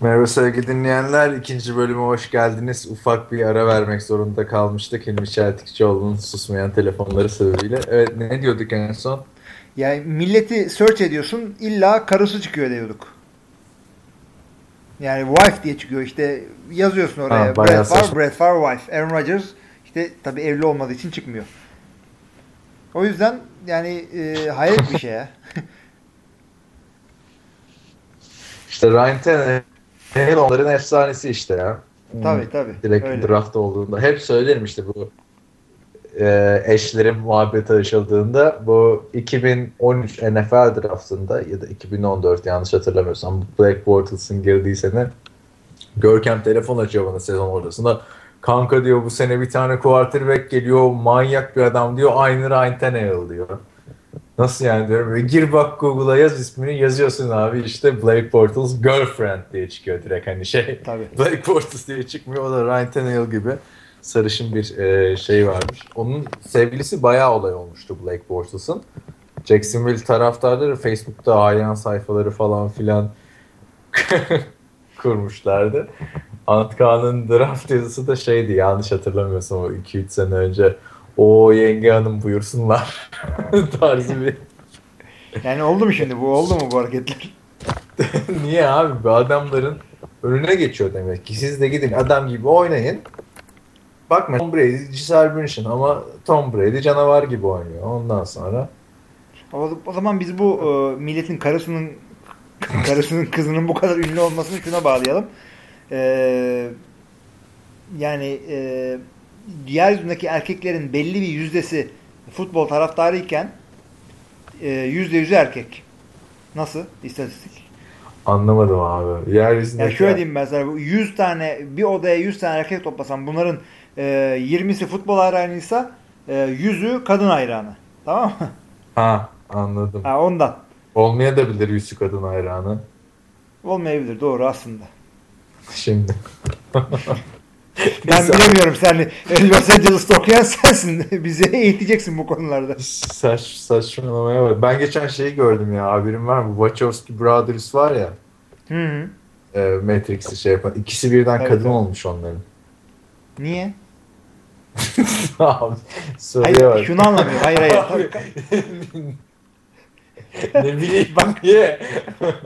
Merhaba sevgili dinleyenler. ikinci bölüme hoş geldiniz. Ufak bir ara vermek zorunda kalmıştık. Hilmi Çeltikçioğlu'nun susmayan telefonları sebebiyle. Evet ne diyorduk en son? Yani milleti search ediyorsun illa karısı çıkıyor diyorduk. Yani wife diye çıkıyor işte yazıyorsun oraya. Ha, Brad saçma. Brad Favre wife. Aaron Rodgers işte tabii evli olmadığı için çıkmıyor. O yüzden yani e, hayret bir şey ya. İşte Ryan Tannehill onların efsanesi işte ya. tabii tabii. Direkt Öyle. draft olduğunda. Hep söylerim işte bu e, eşlerin muhabbeti açıldığında bu 2013 NFL draftında ya da 2014 yanlış hatırlamıyorsam Black Bortles'ın girdiği sene Görkem telefon açıyor bana sezon ortasında. Kanka diyor bu sene bir tane quarterback geliyor manyak bir adam diyor aynı Ryan Tannehill diyor. Nasıl yani diyorum. Gir bak Google'a yaz ismini yazıyorsun abi işte Blake Bortles girlfriend diye çıkıyor direkt hani şey. Tabii. Blake Bortles diye çıkmıyor. O da Ryan Tannehill gibi sarışın bir e, şey varmış. Onun sevgilisi bayağı olay olmuştu Blake Bortles'ın. Jacksonville taraftarları Facebook'ta ayan sayfaları falan filan kurmuşlardı. Antkan'ın draft yazısı da şeydi yanlış hatırlamıyorsam o 2-3 sene önce o yenge hanım buyursunlar tarzı bir Yani oldu mu şimdi bu? Oldu mu bu hareketler? Niye abi? Bu adamların önüne geçiyor demek ki. Siz de gidin adam gibi oynayın. Bakma Tom Brady Giselle Bündchen ama Tom Brady canavar gibi oynuyor. Ondan sonra O, o zaman biz bu e, milletin karısının karısının kızının bu kadar ünlü olmasını şuna bağlayalım. E, yani e, yeryüzündeki erkeklerin belli bir yüzdesi futbol taraftarıyken e, yüzde yüzü erkek. Nasıl istatistik? anlamadım abi. Yeryüzünde Yani şöyle diyeyim bu 100 tane bir odaya 100 tane erkek toplasam bunların e, 20'si futbol hayranıysa e, 100'ü kadın hayranı. Tamam mı? Ha anladım. Ha, ondan. Olmaya da bilir yüzü kadın hayranı. Olmayabilir doğru aslında. Şimdi. Ben bilemiyorum sen Los Angeles'ta okuyan sensin. Bizi eğiteceksin bu konularda. Saç, saçmalamaya bak. Ben geçen şeyi gördüm ya. Haberin var mı? Wachowski Brothers var ya. Hı hı. E, Matrix'i şey yapan. İkisi birden Evet, kadın evet. olmuş onların. Niye? Abi, Hayır bak. şunu anlamıyorum. Hayır hayır. Abi, ne bileyim bak niye?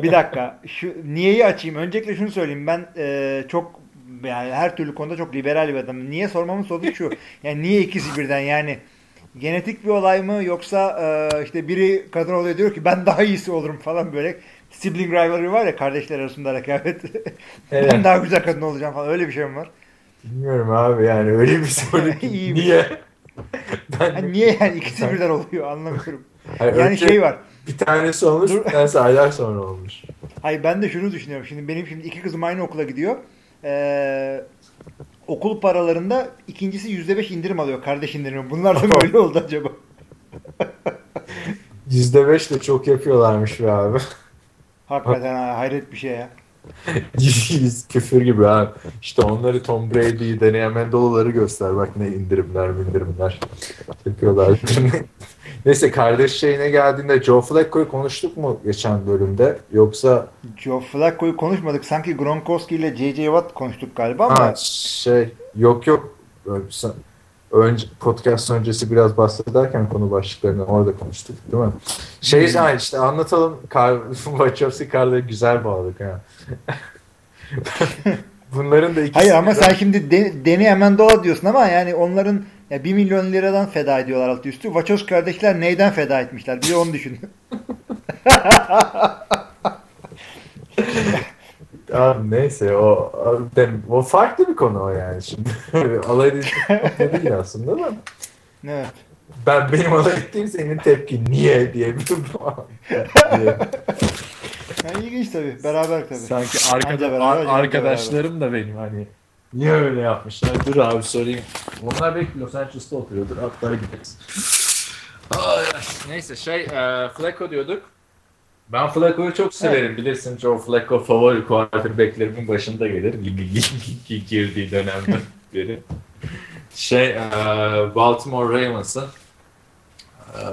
Bir dakika. Şu niyeyi açayım. Öncelikle şunu söyleyeyim. Ben e, çok yani her türlü konuda çok liberal bir adamım. Niye sormamın sonucu şu. Yani niye ikisi birden? Yani genetik bir olay mı yoksa e, işte biri kadın oluyor diyor ki ben daha iyisi olurum falan böyle sibling rivalry var ya kardeşler arasında rekabet. ben Evet. daha güzel kadın olacağım falan öyle bir şey mi var? Bilmiyorum abi yani öyle bir soru ki niye? Ben Yani niye yani ikisi birden oluyor anlamıyorum. Hayır, Yani önce şey var. bir tanesi olmuş, Dur. bir tanesi aylar sonra olmuş. Hayır ben de şunu düşünüyorum. Şimdi benim şimdi iki kızım aynı okula gidiyor. Ee, okul paralarında ikincisi yüzde beş indirim alıyor. Kardeş indirimi. Bunlar da mı öyle oldu acaba? Yüzde beş de çok yapıyorlarmış be abi. Hakikaten ha, hayret bir şey ya. Küfür gibi ha. İşte onları Tom Brady'yi deneyen Mendolaları göster. Bak ne indirimler indirimler yapıyorlar. Neyse kardeş şeyine geldiğinde Joe Flacco'yu konuştuk mu geçen bölümde? Yoksa Joe Flacco'yu konuşmadık. Sanki Gronkowski ile J.J. Watt konuştuk galiba ama ha, şey yok yok önce podcast öncesi biraz bahsederken konu başlıklarını orada konuştuk değil mi? Şey Hmm. ha, işte anlatalım Kar Wachowski karları güzel bağladık ha. Bunların da ikisi Hayır ama sen şimdi de, Deni Amendola diyorsun ama yani onların ya 1 milyon liradan feda ediyorlar altı üstü. Wachowski kardeşler neyden feda etmişler? Bir de onu düşün. Abi neyse o o- dem- o farklı bir konu o yani şimdi. alay konu değil aslında da. evet. Ben benim alay ettiğim senin tepki niye diye bir. Yani ilginç tabii. Beraber tabii. Sanki arkada, beraber, ar- arkadaşlarım da benim hani niye öyle yapmışlar? Dur abi sorayım. Onlar belki Los Angeles'ta oturuyordur. Hatta gideriz. Ay. Neyse şey e, Flacco diyorduk. Ben Flacco'yu çok severim. Bilirsin Joe Flacco favori quarterbacklerimin başında gelir. Girdiği dönemden beri. Şey e, Baltimore Ravens'ın e,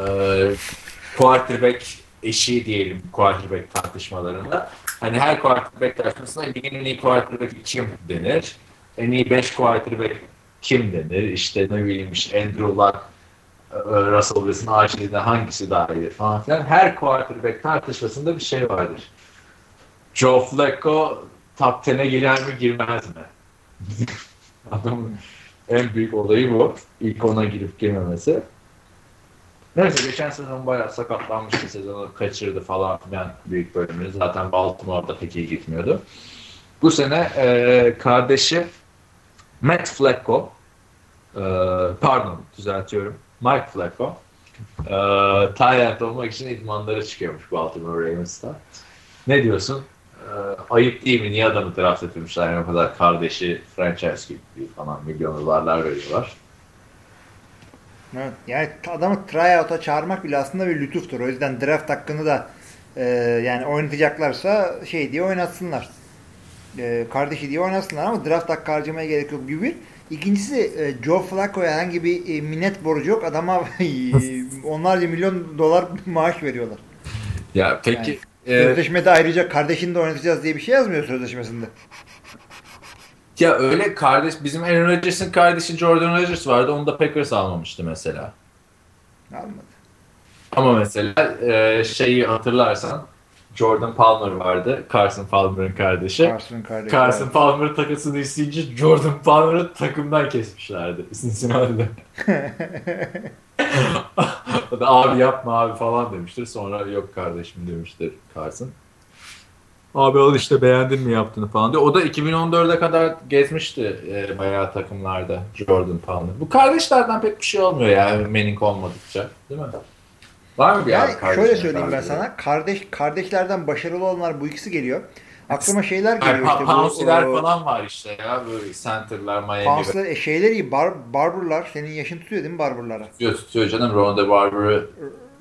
quarterback eşi diyelim quarterback tartışmalarında. Hani her quarterback tartışmasında ligin en iyi quarterback kim denir? En iyi 5 quarterback kim denir? İşte ne bileyim işte Andrew Luck, e, Russell Wilson, Archie'den hangisi daha iyi falan filan. Her quarterback tartışmasında bir şey vardır. Joe Flacco top 10'e girer mi girmez mi? Adamın en büyük olayı bu. İlk ona girip girmemesi. Neyse geçen sezon bayağı sakatlanmıştı. Sezonu kaçırdı falan filan büyük bölümünü. Zaten Baltimore'da pek iyi gitmiyordu. Bu sene e, kardeşi Matt Flacco e, pardon düzeltiyorum. Mike Flacco e, Tyrant olmak için idmanlara çıkıyormuş Baltimore Ravens'ta. Ne diyorsun? E, ayıp değil mi? Niye adamı draft etmişler? Yani o kadar kardeşi franchise gibi falan milyon dolarlar veriyorlar. Evet. Yani adamı tryout'a çağırmak bile aslında bir lütuftur. O yüzden draft hakkını da e, yani oynatacaklarsa şey diye oynatsınlar. E, kardeşi diye oynatsınlar ama draft hakkı harcamaya gerek yok gibi bir. İkincisi e, Joe Flacco'ya herhangi bir e, minnet borcu yok. Adama onlarca milyon dolar maaş veriyorlar. Ya peki yani, e, sözleşmede ayrıca kardeşini de oynatacağız diye bir şey yazmıyor sözleşmesinde. Ya öyle kardeş bizim Aaron Rodgers'ın kardeşi Jordan Rodgers vardı. Onu da Packers almamıştı mesela. Almadı. Ama mesela e, şeyi hatırlarsan Jordan Palmer vardı. Carson Palmer'ın kardeşi. Carson kardeşi. Carson. Palmer takısını isteyince Jordan Palmer'ı takımdan kesmişlerdi. Cincinnati'de. o da abi yapma abi falan demiştir. Sonra yok kardeşim demiştir Carson. Abi al işte beğendin mi yaptığını falan diyor. O da 2014'e kadar gezmişti e, bayağı takımlarda Jordan Palmer. Bu kardeşlerden pek bir şey olmuyor yani Manning olmadıkça değil mi? Var mı bir yani abi Şöyle söyleyeyim ben sana. Kardeş kardeşlerden başarılı olanlar bu ikisi geliyor. Aklıma şeyler geliyor işte. Pouncy'ler falan var işte ya böyle center'lar Miami. Pouncy'ler e, şeyler iyi. Bar, Barber'lar. Senin yaşın tutuyor değil mi Barber'lara? Tutuyor tutuyor canım. Ronda Barber'ı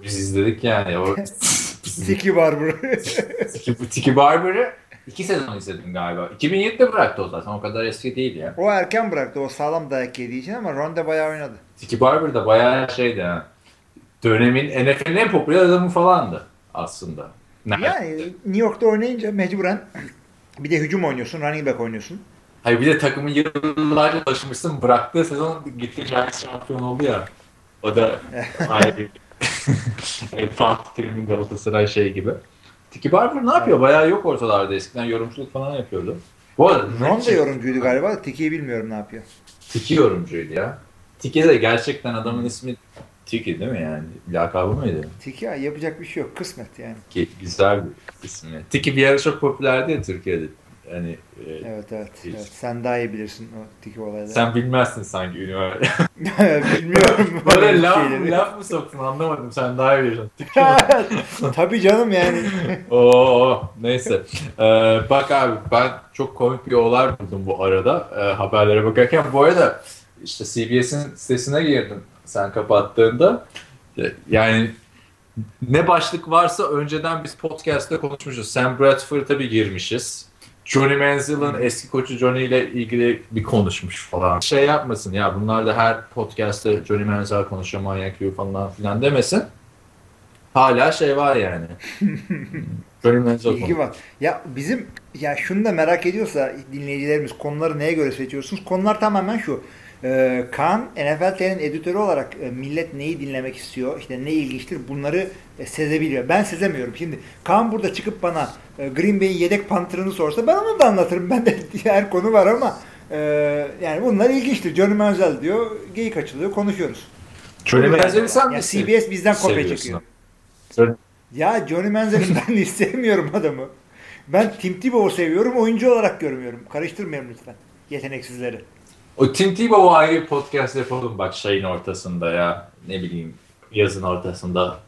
biz izledik yani. O Tiki Barber. Tiki, Tiki Barber'ı iki sezon izledim galiba. 2007'de bıraktı o zaten. O kadar eski değil ya. O erken bıraktı. O sağlam dayak yediği için ama Ronda bayağı oynadı. Tiki Barber da bayağı şeydi ha. Dönemin NFL'in en popüler adamı falandı aslında. Yani New York'ta oynayınca mecburen bir de hücum oynuyorsun, running back oynuyorsun. Hayır bir de takımı yıllarca taşımışsın. Bıraktığı sezon gitti Giants şampiyon oldu ya. O da ayrı Fatih Terim'in Galatasaray şey gibi. Tiki Barber ne yapıyor? Bayağı yok ortalarda. Eskiden yorumculuk falan yapıyordu. Bu arada Ron da yorumcuydu galiba. Tiki'yi bilmiyorum ne yapıyor. Tiki yorumcuydu ya. Tiki de gerçekten adamın ismi Tiki değil mi yani? Lakabı mıydı? Tiki ya yapacak bir şey yok. Kısmet yani. Ki, güzel bir ismi. Tiki bir ara çok popülerdi ya Türkiye'de. Yani, e, evet, evet, evet. Sen daha iyi bilirsin o tiki olayları. Sen bilmezsin sanki üniversite. Bilmiyorum. Böyle laf, laf mı soktun anlamadım. Sen daha iyi bilirsin. Tabii canım yani. Oo neyse. Ee, bak abi ben çok komik bir olay buldum bu arada. Ee, haberlere bakarken. Bu arada işte CBS'in sitesine girdim sen kapattığında. Yani ne başlık varsa önceden biz podcast'te konuşmuşuz. Sam Bradford'a bir girmişiz. Johnny Manziel'ın eski koçu Johnny ile ilgili bir konuşmuş falan. Şey yapmasın ya bunlar da her podcast'te Johnny Manziel konuşuyor manyak gibi falan filan demesin. Hala şey var yani. Johnny Manziel İlgi var. Ya bizim ya şunu da merak ediyorsa dinleyicilerimiz konuları neye göre seçiyorsunuz? Konular tamamen şu. Ee, Kaan NFL TV'nin editörü olarak e, millet neyi dinlemek istiyor, işte ne ilginçtir bunları e, sezebiliyor. Ben sezemiyorum. Şimdi Kaan burada çıkıp bana e, Green Bay'in yedek pantırını sorsa ben onu da anlatırım. Ben de her konu var ama e, yani bunlar ilginçtir. Johnny Manziel diyor, geyik açılıyor, konuşuyoruz. Johnny Manziel'i sen yani CBS bizden kopya çekiyor. Ya Johnny Manziel'i ben istemiyorum adamı. Ben Tim Tebow'u seviyorum, oyuncu olarak görmüyorum. Karıştırmayalım lütfen yeteneksizleri. O Tim Tebow'u ayrı podcast yapalım bak şeyin ortasında ya. Ne bileyim yazın ortasında.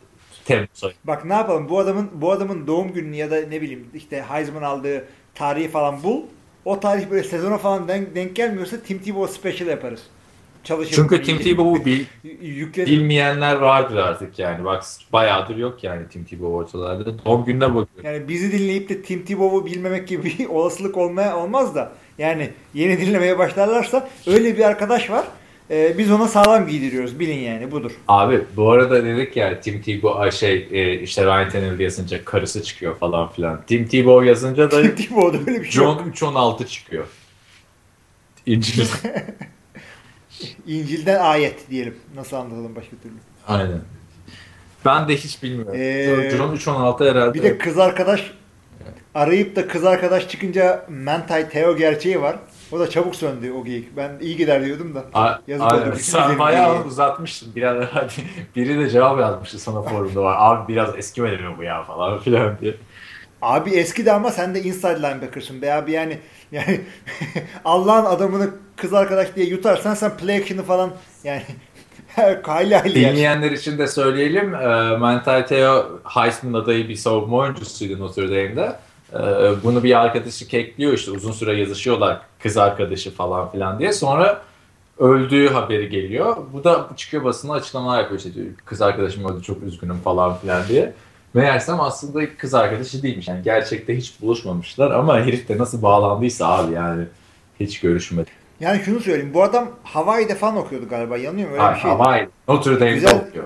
Temmuz ayı. Bak ne yapalım bu adamın bu adamın doğum gününü ya da ne bileyim işte Heisman aldığı tarihi falan bul. O tarih böyle sezona falan denk, denk gelmiyorsa Tim Tebow special yaparız. Çalışır Çünkü Tim Tebow'u bil, bilmeyenler vardır artık yani. Bak bayağıdır yok yani Tim Tebow ortalarda. Doğum gününe bakıyorum. Yani bizi dinleyip de Tim Tebow'u bilmemek gibi bir olasılık olmaya olmaz da yani yeni dinlemeye başlarlarsa öyle bir arkadaş var. E, biz ona sağlam giydiriyoruz. Bilin yani budur. Abi bu arada dedik ya Tim Tebow şey e, işte Ryan Tannehill yazınca karısı çıkıyor falan filan. Tim Tebow yazınca da Tim Tebow'da öyle bir şey. John 316 çıkıyor. İncil. İncil'den ayet diyelim. Nasıl anlatalım başka türlü. Aynen. Ben de hiç bilmiyorum. Ee, John 316 herhalde. Bir de kız arkadaş arayıp da kız arkadaş çıkınca Mentay Teo gerçeği var. O da çabuk söndü o geyik. Ben iyi gider diyordum da. A- Yazık aynen. oldu. Sen bayağı geyiği. uzatmıştın. Biraz, biri de cevap yazmıştı sana forumda var. Abi biraz eski mi bu ya falan filan diye. Abi eski de ama sen de inside linebacker'sın be abi yani yani Allah'ın adamını kız arkadaş diye yutarsan sen play action'ı falan yani hayli hayli. Dinleyenler için de söyleyelim. E, Manti Teo Heisman adayı bir savunma oyuncusuydu Notre Dame'de. E, bunu bir arkadaşı kekliyor işte uzun süre yazışıyorlar kız arkadaşı falan filan diye. Sonra öldüğü haberi geliyor. Bu da çıkıyor basına açıklamalar yapıyor işte diyor, kız arkadaşım öldü çok üzgünüm falan filan diye. Meğersem aslında kız arkadaşı değilmiş. Yani gerçekte hiç buluşmamışlar ama herif de nasıl bağlandıysa abi yani hiç görüşmedi. Yani şunu söyleyeyim bu adam Hawaii'de falan okuyordu galiba yanıyor mu öyle Hayır, bir şey. Hawaii. Notre Dame'de Güzel. okuyor.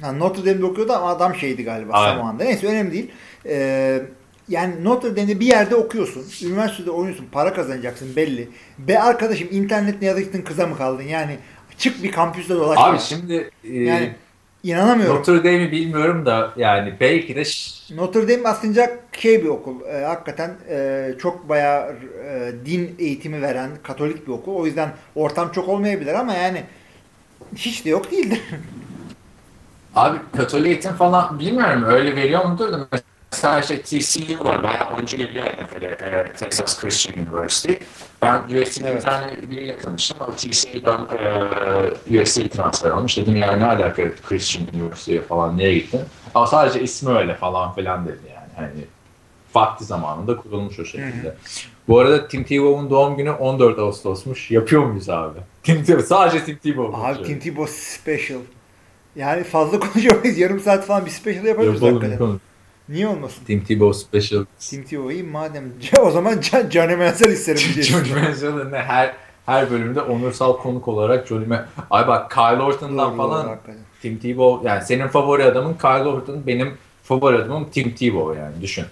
Ha, Notre Dame'de okuyordu ama adam şeydi galiba Aynen. Samoan'da. Neyse önemli değil. Ee, yani Notre Dame'de bir yerde okuyorsun. Üniversitede oynuyorsun. Para kazanacaksın belli. Be arkadaşım internet ne yazıktın kıza mı kaldın? Yani çık bir kampüste dolaş. Abi şimdi e, yani inanamıyorum. Notre Dame'i bilmiyorum da yani belki de Notre Dame aslında şey bir okul. E, hakikaten e, çok bayağı e, din eğitimi veren Katolik bir okul. O yüzden ortam çok olmayabilir ama yani hiç de yok değildir. abi Katolik eğitim falan bilmiyorum öyle veriyor mudur da işte TCU var bayağı oyuncu geliyor NFL'e e, Texas Christian University. Ben USC'de Evet. bir tane biriyle tanıştım ama TCU'dan e, USC'ye transfer olmuş. Dedim yani ne alaka Christian University'ye falan niye gittin? Ama sadece ismi öyle falan filan dedi yani. Hani vakti zamanında kurulmuş o şekilde. Bu arada Tim Tebow'un doğum günü 14 Ağustos'muş. Yapıyor muyuz abi? Tim Tebow, sadece Tim Tebow. Abi Tim Tebow special. Yani fazla konuşamayız. Yarım saat falan bir special yapabiliriz Yapalım, hakikaten. yapalım. Niye olmasın? Tim Tebow Special. Tim Tebow iyi madem. O zaman Can, Johnny Manziel isterim diyeceksin. Johnny Manziel'in her her bölümde onursal konuk olarak Johnny Man... Ay bak Kyle Orton'dan Doğru, falan doğru. Tim Tebow yani senin favori adamın Kyle Orton benim favori adamım Tim Tebow yani düşün.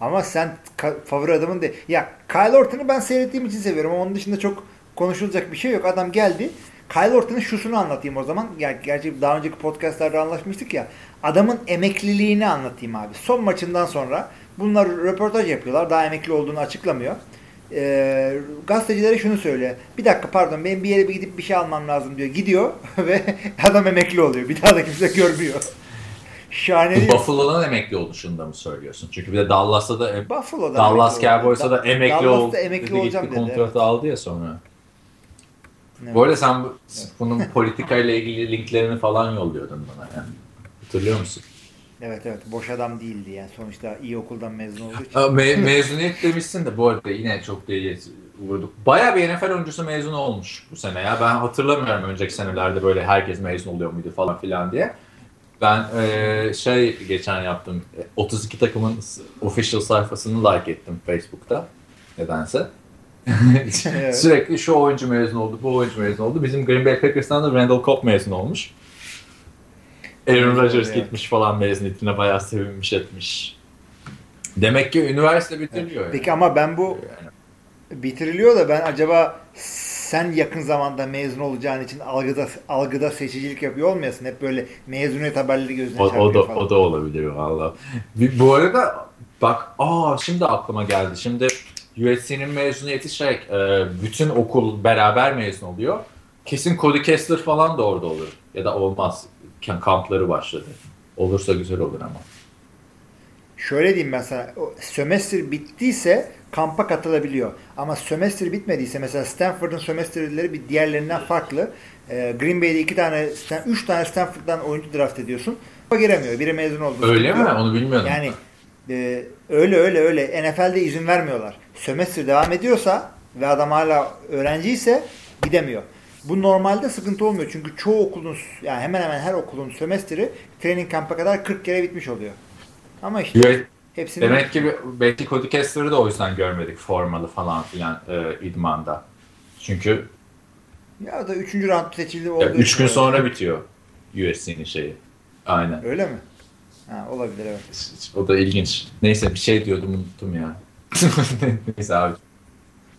Ama sen favori adamın de. Ya Kyle Orton'u ben seyrettiğim için seviyorum. Ama onun dışında çok konuşulacak bir şey yok. Adam geldi. Kyle Orton'un şusunu anlatayım o zaman. Ger gerçi daha önceki podcastlarda anlaşmıştık ya. Adamın emekliliğini anlatayım abi. Son maçından sonra bunlar röportaj yapıyorlar. Daha emekli olduğunu açıklamıyor. Ee, gazetecilere şunu söylüyor. Bir dakika pardon benim bir yere bir gidip bir şey almam lazım diyor. Gidiyor ve adam emekli oluyor. Bir daha da kimse görmüyor. Şahane değil? Buffalo'dan emekli oluşunda mı söylüyorsun? Çünkü bir de Dallas'ta da Buffalo'da Dallas. Cowboys'a da emekli Dallas'ta oldu. emekli dedi, olacağım gitti dedi. kontratı evet. aldı ya sonra. Evet. Bu arada sen bu- bunun politikayla ilgili linklerini falan yolluyordun bana yani. Hatırlıyor musun? Evet evet boş adam değildi yani sonuçta iyi okuldan mezun olduğu için. Me- mezuniyet demişsin de bu arada yine çok değil vurduk. Bayağı bir NFL oyuncusu mezun olmuş bu sene ya. Ben hatırlamıyorum önceki senelerde böyle herkes mezun oluyor muydu falan filan diye. Ben eee, şey geçen yaptım. e, 32 takımın s- official sayfasını like ettim Facebook'ta. Nedense. Evet. Sürekli şu oyuncu mezun oldu, bu oyuncu mezun oldu. Bizim Green Bay Packers'tan da Randall Cobb mezun olmuş. Aaron Rodgers gitmiş falan mezuniyetine bayağı sevinmiş etmiş. Demek ki üniversite bitiriliyor. yani. Peki ama ben bu Yani. bitiriliyor da ben acaba sen yakın zamanda mezun olacağın için algıda algıda seçicilik yapıyor olmayasın. Hep böyle mezuniyet haberleri gözüne O, o da falan. o da olabilir valla. Bu arada bak aa şimdi aklıma geldi. Şimdi USC'nin mezuniyeti şey e, bütün okul beraber mezun oluyor. Kesin Cody Kessler falan da orada olur. Ya da olmaz. Kampları başladı. Olursa güzel olur ama. Şöyle diyeyim ben sana. O sömestr bittiyse kampa katılabiliyor. Ama sömestr bitmediyse mesela Stanford'un sömestrleri bir diğerlerinden farklı. Ee, Green Bay'de iki tane, üç tane Stanford'dan oyuncu draft ediyorsun. Kampa giremiyor. Biri mezun oldu. Öyle mi? Onu bilmiyordum. Yani e, öyle öyle öyle. NFL'de izin vermiyorlar. Sömestr devam ediyorsa ve adam hala öğrenciyse gidemiyor. Bu normalde sıkıntı olmuyor. Çünkü çoğu okulun yani hemen hemen her okulun sömestri training kamp'a kadar 40 kere bitmiş oluyor. Ama işte Evet, hepsini Demek ki belki Cody Kessler'ı da o yüzden görmedik formalı falan filan e, idmanda. Çünkü Ya da 3. round seçildi üç için gün öyle. sonra bitiyor USC'nin şeyi. Aynen. Öyle mi? Ha, olabilir evet. O da ilginç. Neyse bir şey diyordum unuttum ya. Neyse abi.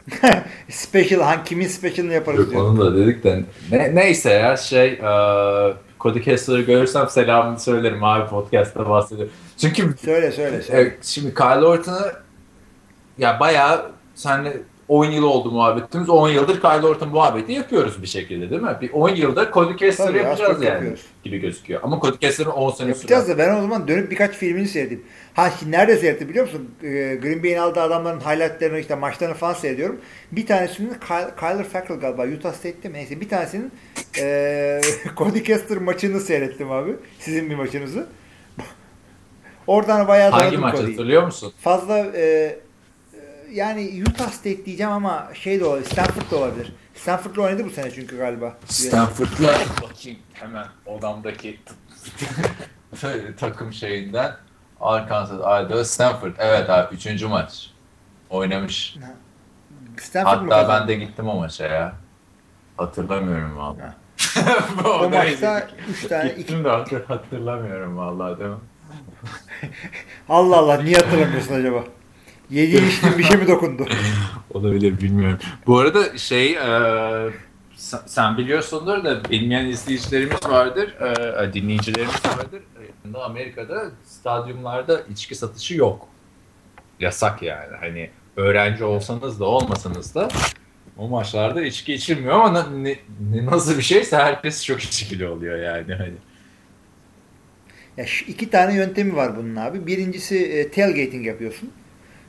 Special, hangi kimin special'ını yaparız Yok, diyor. onu da dedik de. Ne, neyse ya şey e, Cody Kessler'ı görürsem selamını söylerim abi podcast'ta bahsediyorum. Çünkü Söyle söyle söyle. e, şimdi Kyle Orton'ı ya bayağı senle 10 yıl oldu muhabbetimiz. 10 yıldır Kyle Orton muhabbeti yapıyoruz bir şekilde değil mi? Bir 10 yılda Cody Kessler Tabii, yapacağız yani yapıyoruz. gibi gözüküyor. Ama Cody Kessler'ın 10 sene Yapacağız da ben o zaman dönüp birkaç filmini seyredeyim. Ha şimdi nerede seyrettim biliyor musun? Ee, Green Bay'in aldığı adamların highlightlarını işte maçlarını falan seyrediyorum. Bir tanesinin Kyle, Kyler Fackrell galiba Utah State'te mi? Neyse bir tanesinin ee, Cody Kessler maçını seyrettim abi. Sizin bir maçınızı. Oradan bayağı Hangi maç hatırlıyor musun? Fazla e, e, yani Utah State diyeceğim ama şey de olabilir. Stanford da olabilir. Stanford'la oynadı bu sene çünkü galiba. Stanford'la bakayım hemen odamdaki takım şeyinden Arkansas, Idaho, Stanford. Evet abi 3. maç. Oynamış. Stanford Hatta ben de gittim o maça ya. Hatırlamıyorum valla. O maçta 3 tane iki Gittim de hatır- hatırlamıyorum valla değil mi? Allah Allah niye hatırlamıyorsun acaba? Yediğin içtiğin bir şey mi dokundu? Olabilir bilmiyorum. Bu arada şey e, sen, biliyorsundur da bilmeyen izleyicilerimiz vardır, e, dinleyicilerimiz vardır. E, Amerika'da stadyumlarda içki satışı yok. Yasak yani. Hani öğrenci olsanız da olmasanız da o maçlarda içki içilmiyor ama ne, ne- nasıl bir şeyse herkes çok içkili oluyor yani. Hani. Ya şu iki tane yöntemi var bunun abi. Birincisi e, tailgating yapıyorsun.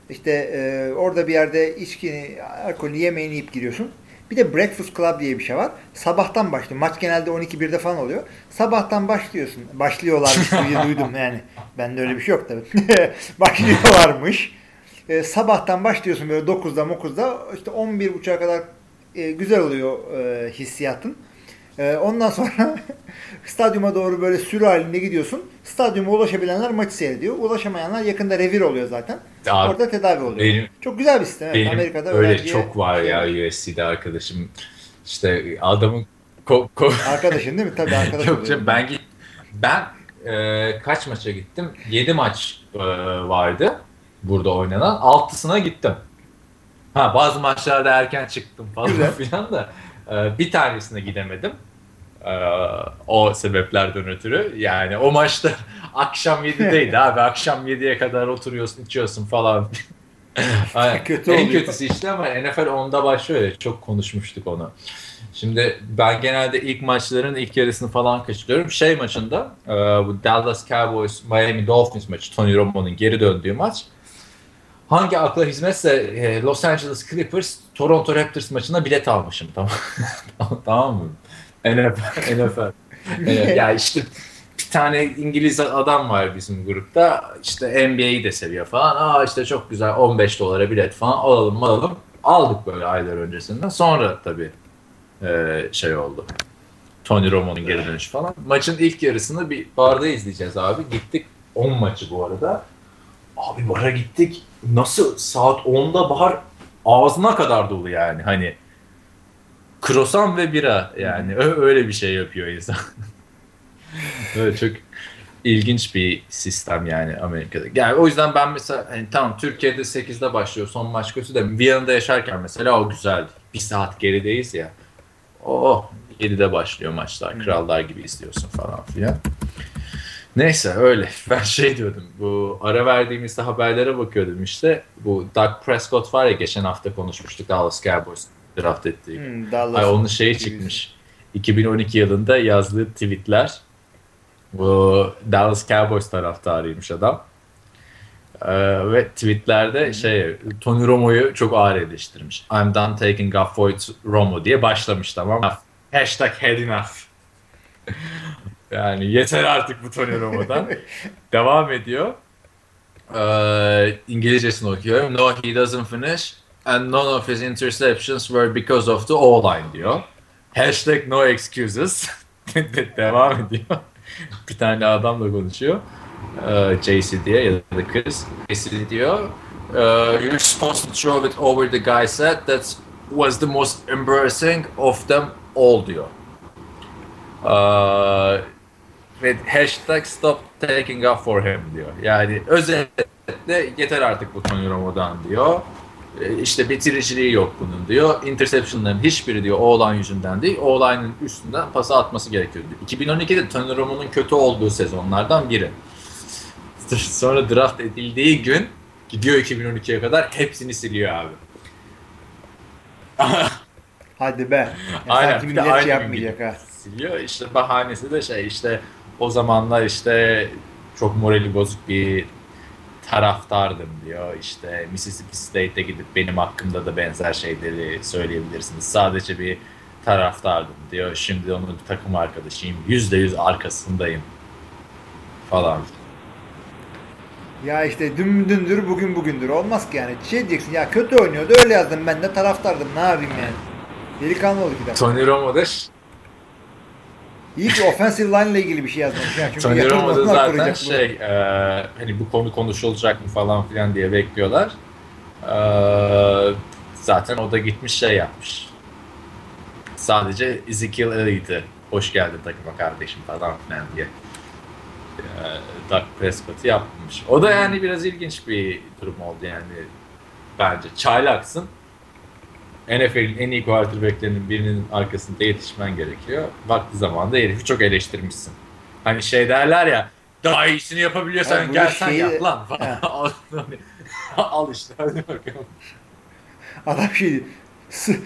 İşte e, orada bir yerde içkini, alkolü, yemeğini yiyip giriyorsun. Bir de Breakfast Club diye bir şey var. Sabahtan başlıyor. Maç genelde 12-1'de falan oluyor. Sabahtan başlıyorsun. Başlıyorlarmış diye duydum yani. Bende öyle bir şey yok tabii. Başlıyorlarmış. E, sabahtan başlıyorsun böyle 9'da 9'da işte 11.30'a kadar e, güzel oluyor e, hissiyatın. E, ondan sonra stadyuma doğru böyle sürü halinde gidiyorsun. Stadyuma ulaşabilenler maçı seyrediyor. Ulaşamayanlar yakında revir oluyor zaten. Abi, Orada tedavi oluyor. benim- Çok güzel bir sistem. Evet. Benim Amerika'da öyle çok var ya USC'de arkadaşım. İşte adamın ko- ko- Arkadaşın değil mi? Tabii arkadaş Yok canım ben git ben e, kaç maça gittim? 7 maç e, vardı burada oynanan. Altısına gittim. Ha bazı maçlarda erken çıktım falan filan da bir tanesine gidemedim. E, o sebeplerden ötürü. Yani o maçta akşam 7'deydi abi. Akşam 7'ye kadar oturuyorsun, içiyorsun falan. Kötü en oluyor. kötüsü işte ama NFL onda başlıyor ya. Çok konuşmuştuk onu. Şimdi ben genelde ilk maçların ilk yarısını falan kaçırıyorum. Şey maçında e, bu Dallas Cowboys Miami Dolphins maçı Tony Romo'nun geri döndüğü maç. Hangi akla hizmetse e, Los Angeles Clippers Toronto Raptors maçına bilet almışım tamam tamam mı? NFL, NFL. E, ya işte bir tane İngiliz adam var bizim grupta. İşte NBA'yi de seviyor falan. Aa işte çok güzel 15 dolara bilet falan alalım alalım. Aldık böyle aylar öncesinden. Sonra tabii e, şey oldu. Tony Romo'nun geri dönüşü falan. Maçın ilk yarısını bir barda izleyeceğiz abi. Gittik 10 maçı bu arada. Abi bara gittik. Nasıl saat 10'da bar ağzına kadar dolu yani. Hani krosan ve bira yani. Öyle bir şey yapıyor insan. Öyle çok ilginç bir sistem yani Amerika'da. Yani o yüzden ben mesela hani tamam Türkiye'de 8'de başlıyor son maç kötü de Viyana'da yaşarken mesela o güzeldi. Bir saat gerideyiz ya. Oh 7'de başlıyor maçlar. Krallar gibi izliyorsun falan filan. Neyse öyle. Ben şey diyordum. Bu ara verdiğimizde haberlere bakıyordum işte. Bu Doug Prescott var ya geçen hafta konuşmuştuk Dallas Cowboys draft ettiği. Hmm, Dallas. Ay onun şeyi çıkmış. 2012 yılında yazdığı tweetler. Bu Dallas Cowboys taraftarıymış adam. Ee, ve tweetlerde şey Tony Romo'yu çok ağır eleştirmiş. I'm done taking off Romo diye başlamış tamam? Hashtag had enough. Yani yeter artık bu Tony Romo'dan. Devam ediyor. Ee, İngilizcesini okuyorum. No he doesn't finish and none of his interceptions were because of the O-line diyor. Hashtag no excuses. Devam ediyor. Bir tane adamla konuşuyor. Ee, JC diye ya da kız. JC diyor. Uh, you're supposed to throw it over the guy's head. That was the most embarrassing of them ol diyor. Ee, ve hashtag stop taking off for him diyor. Yani özetle yeter artık bu Tony Romo'dan diyor. Ee, İşte bitiriciliği yok bunun diyor. Interception'ların hiçbiri diyor o yüzünden değil. o üstünden pası atması gerekiyor diyor. 2012'de Tony Romo'nun kötü olduğu sezonlardan biri. Sonra draft edildiği gün gidiyor 2012'ye kadar hepsini siliyor abi. Hadi be. Ya Aynen, sanki millet şey yapmayacak ha. siliyor. İşte bahanesi de şey işte o zamanlar işte çok morali bozuk bir taraftardım diyor. İşte Mississippi State'e gidip benim hakkımda da benzer şeyleri söyleyebilirsiniz. Sadece bir taraftardım diyor. Şimdi onun bir takım arkadaşıyım. Yüzde yüz arkasındayım falan. Ya işte dün dündür bugün bugündür. Olmaz ki yani. Şey diyeceksin ya kötü oynuyordu öyle yazdım ben de taraftardım ne yapayım yani. Delikanlı oldu ki de. Tony Romo da İyi ki offensive line ile ilgili bir şey yazmamış. Yani çünkü Tony Romo da zaten şey e, hani bu konu konuşulacak mı falan filan diye bekliyorlar. E, zaten o da gitmiş şey yapmış. Sadece Ezekiel Elliott'ı hoş geldin takıma kardeşim falan filan diye. E, Doug Prescott'ı yapmış. O da yani biraz ilginç bir durum oldu yani bence. Çaylaksın. NFL'in en iyi quarterback'lerinin birinin arkasında yetişmen gerekiyor. Vakti zamanında herifi çok eleştirmişsin. Hani şey derler ya daha iyisini yapabiliyorsan Ha, bu gel sen şeyi- yap lan. Al, al işte hadi bakalım. Adam şey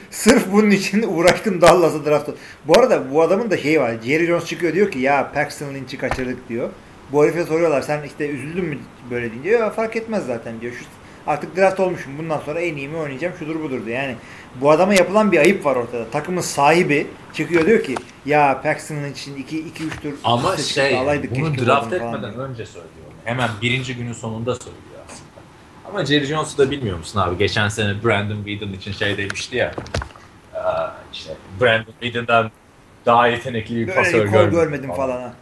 sırf bunun için uğraştım Dallas'a draft. Bu arada bu adamın da şeyi var. Jerry Jones çıkıyor diyor ki ya Paxton Lynch'i kaçırdık diyor. Bu herife soruyorlar sen işte üzüldün mü böyle deyince ya fark etmez zaten diyor. Şu, artık draft olmuşum bundan sonra en iyi mi oynayacağım şudur budur diyor. Yani bu adama yapılan bir ayıp var ortada. Takımın sahibi çıkıyor diyor ki ya Paxton Lynch'in 2 2 3 tur Ama şey alaydık bunu draft etmeden diyor. önce söylüyor. Hemen birinci günün sonunda söylüyor aslında. Ama Jerry Jones'u da bilmiyor musun abi? Geçen sene Brandon Whedon için şey demişti ya. işte Brandon Whedon'dan daha yetenekli bir pasör görmedim görmedim falan ha.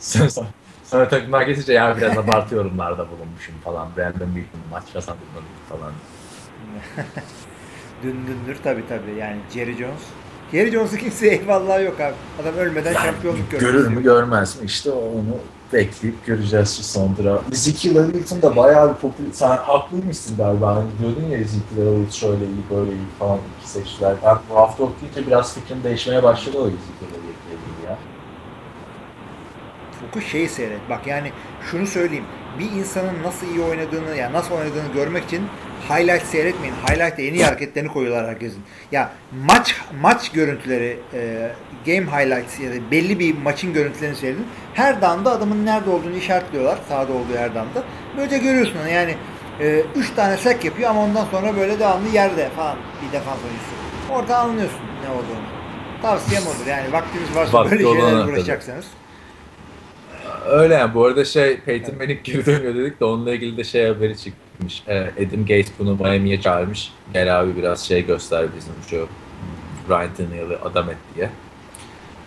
Sonra, takımlar geçince ya biraz abartı yorumlarda bulunmuşum falan. Brandon Whedon maç kazandırmadı falan. Dün dündür tabi tabi yani Jerry Jones. Jerry Jones'u kimseye eyvallah yok abi. Adam ölmeden şampiyonluk görmek Görür mü görmez mi? İşte onu bekleyip göreceğiz şu son draft. Ezekiel Elliott'un da bayağı bir popüler... Sen haklıymışsın galiba. Hani diyordun ya Ezekiel Elliott şöyle iyi böyle iyi falan iki seçtiler. Ben bu hafta okuyunca biraz fikrim değişmeye başladı o Ezekiel ya. Fokus şeyi seyret. Bak yani şunu söyleyeyim. Bir insanın nasıl iyi oynadığını, yani nasıl oynadığını görmek için highlight seyretmeyin. Highlight'te en iyi hareketlerini koyuyorlar herkesin. Ya maç maç görüntüleri, e, game highlights ya da belli bir maçın görüntülerini seyredin. Her damda adamın nerede olduğunu işaretliyorlar. Sahada olduğu her damda. Böylece görüyorsun onu. yani 3 tane sack yapıyor ama ondan sonra böyle devamlı yerde falan bir defans oyuncusu. Orada anlıyorsun ne olduğunu. Tavsiyem olur. Yani vaktiniz varsa Vakti böyle şeylerle uğraşacaksanız. Öyle yani. Bu arada şey Peyton Manning geri dönüyor dedik de onunla ilgili de şey haberi çıkmış. Ee, Adam Gates bunu Miami'ye çağırmış. Gel abi biraz şey göster bizim şu Ryan Tannehill'i adam et diye.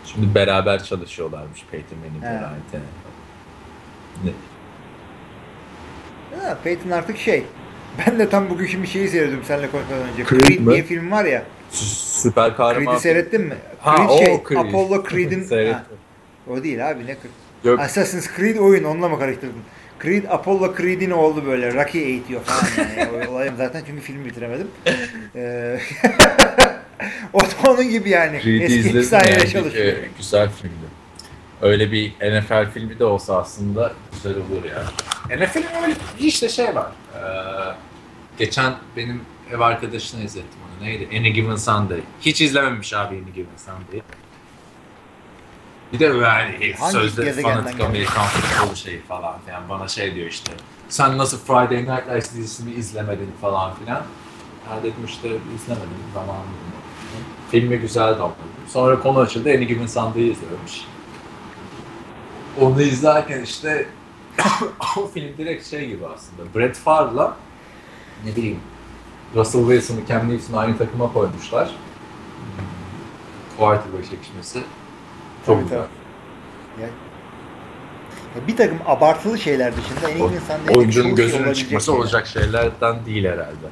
Şimdi beraber çalışıyorlarmış Peyton Manning ve. Ryan Tannehill. Ne? Ha, Peyton artık şey. Ben de tam bugün şimdi şeyi seyrediyordum seninle konuşmadan önce. Creed Creed, diye film var ya. Sü- Süper kahraman. Creed'i seyrettin mi? Ha, Creed o şey. Creed. Apollo Creed'in. O değil abi ne Creed? Yok. Assassin's Creed oyun onunla mı karıştırdın? Creed Apollo Creed'in oğlu böyle Rocky eğitiyor falan yani. Olayım zaten çünkü filmi bitiremedim. Ee, o da onun gibi yani. Creed'i Eski izledim yani. çalışıyor. Güzel filmdi. Öyle bir NFL filmi de olsa aslında güzel olur ya. NFL'in öyle bir işte şey var. Ee, geçen benim ev arkadaşına izlettim onu. Neydi? Any Given Sunday. Hiç izlememiş abi Any Given Sunday. Bir de yani Hangi sözde fanatik? Amerikan futbolu şeyi falan filan bana şey diyor işte. Sen nasıl Friday Night Lights dizisini izlemedin falan filan. Ha dedim işte izlemedim bulmadım. Filmi güzel ama. Sonra konu açıldı Any Given Sunday'ı izliyormuş. Onu izlerken işte o film direkt şey gibi aslında. Brett Favre'la ne bileyim Russell Wilson'ı Cam Newton'u aynı takıma koymuşlar. Quarterback çekişmesi. Tabii, tabii. Ya- ya bir takım abartılı şeyler dışında en iyi insan. Oyuncunun gözünün çıkması olacak şeylerden değil herhalde.